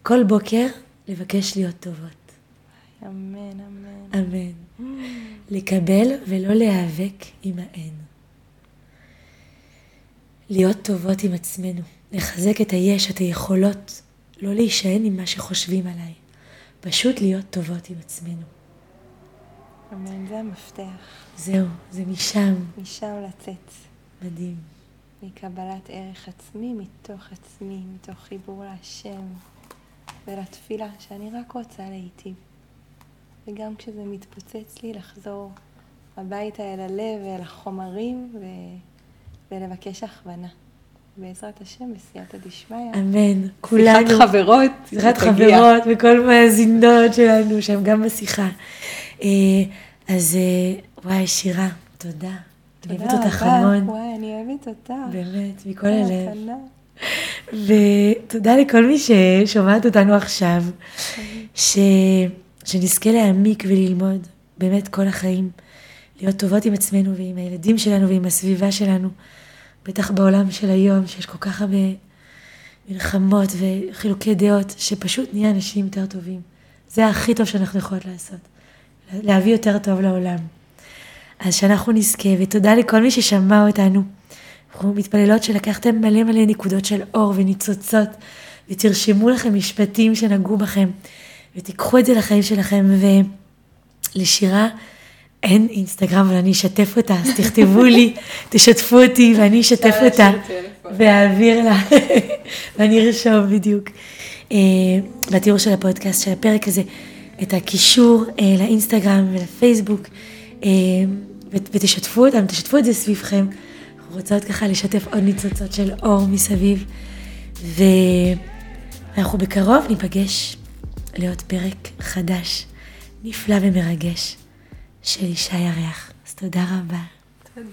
כל בוקר לבקש להיות טובות. אמן, אמן. אמן. לקבל ולא להיאבק עם האין. להיות טובות עם עצמנו, לחזק את היש, את היכולות, לא להישען עם מה שחושבים עליי. פשוט להיות טובות עם עצמנו. אמן, זה המפתח. זהו, זה משם. משם לצאת. מדהים. מקבלת ערך עצמי, מתוך עצמי, מתוך חיבור להשם ולתפילה, שאני רק רוצה להיטיב. וגם כשזה מתפוצץ לי, לחזור הביתה אל הלב ואל החומרים ו... ולבקש הכוונה. בעזרת השם, בסייעתא דשמיא. אמן. כולנו. שיחת חברות. שיחת. חברות וכל מאזינות שלנו שהם גם בשיחה. אה, אז אה, וואי, שירה, תודה. אני אוהבת אותך. המון, וואי, אני אוהבת אותך. באמת, מכל הלב. ותודה לכל מי ששומעת אותנו עכשיו, ש... שנזכה להעמיק וללמוד באמת כל החיים, להיות טובות עם עצמנו ועם הילדים שלנו ועם הסביבה שלנו, בטח בעולם של היום, שיש כל כך הרבה מלחמות וחילוקי דעות, שפשוט נהיה אנשים יותר טובים. זה הכי טוב שאנחנו יכולות לעשות, להביא יותר טוב לעולם. אז שאנחנו נזכה, ותודה לכל מי ששמע אותנו. אנחנו מתפללות שלקחתם מלא מלא נקודות של אור וניצוצות, ותרשמו לכם משפטים שנגעו בכם, ותיקחו את זה לחיים שלכם, ולשירה אין אינסטגרם, אבל אני אשתף אותה, אז תכתבו לי, (laughs) תשתפו אותי, ואני אשתף אותה, ואעביר לה, (laughs) ואני ארשום בדיוק. אה, בתיאור של הפודקאסט, של הפרק הזה, את הקישור אה, לאינסטגרם ולפייסבוק, אה, ות- ותשתפו אותם, תשתפו את זה סביבכם. אנחנו רוצות ככה לשתף עוד ניצוצות של אור מסביב. ואנחנו בקרוב ניפגש לעוד פרק חדש, נפלא ומרגש, של אישה ירח. אז תודה רבה. תודה.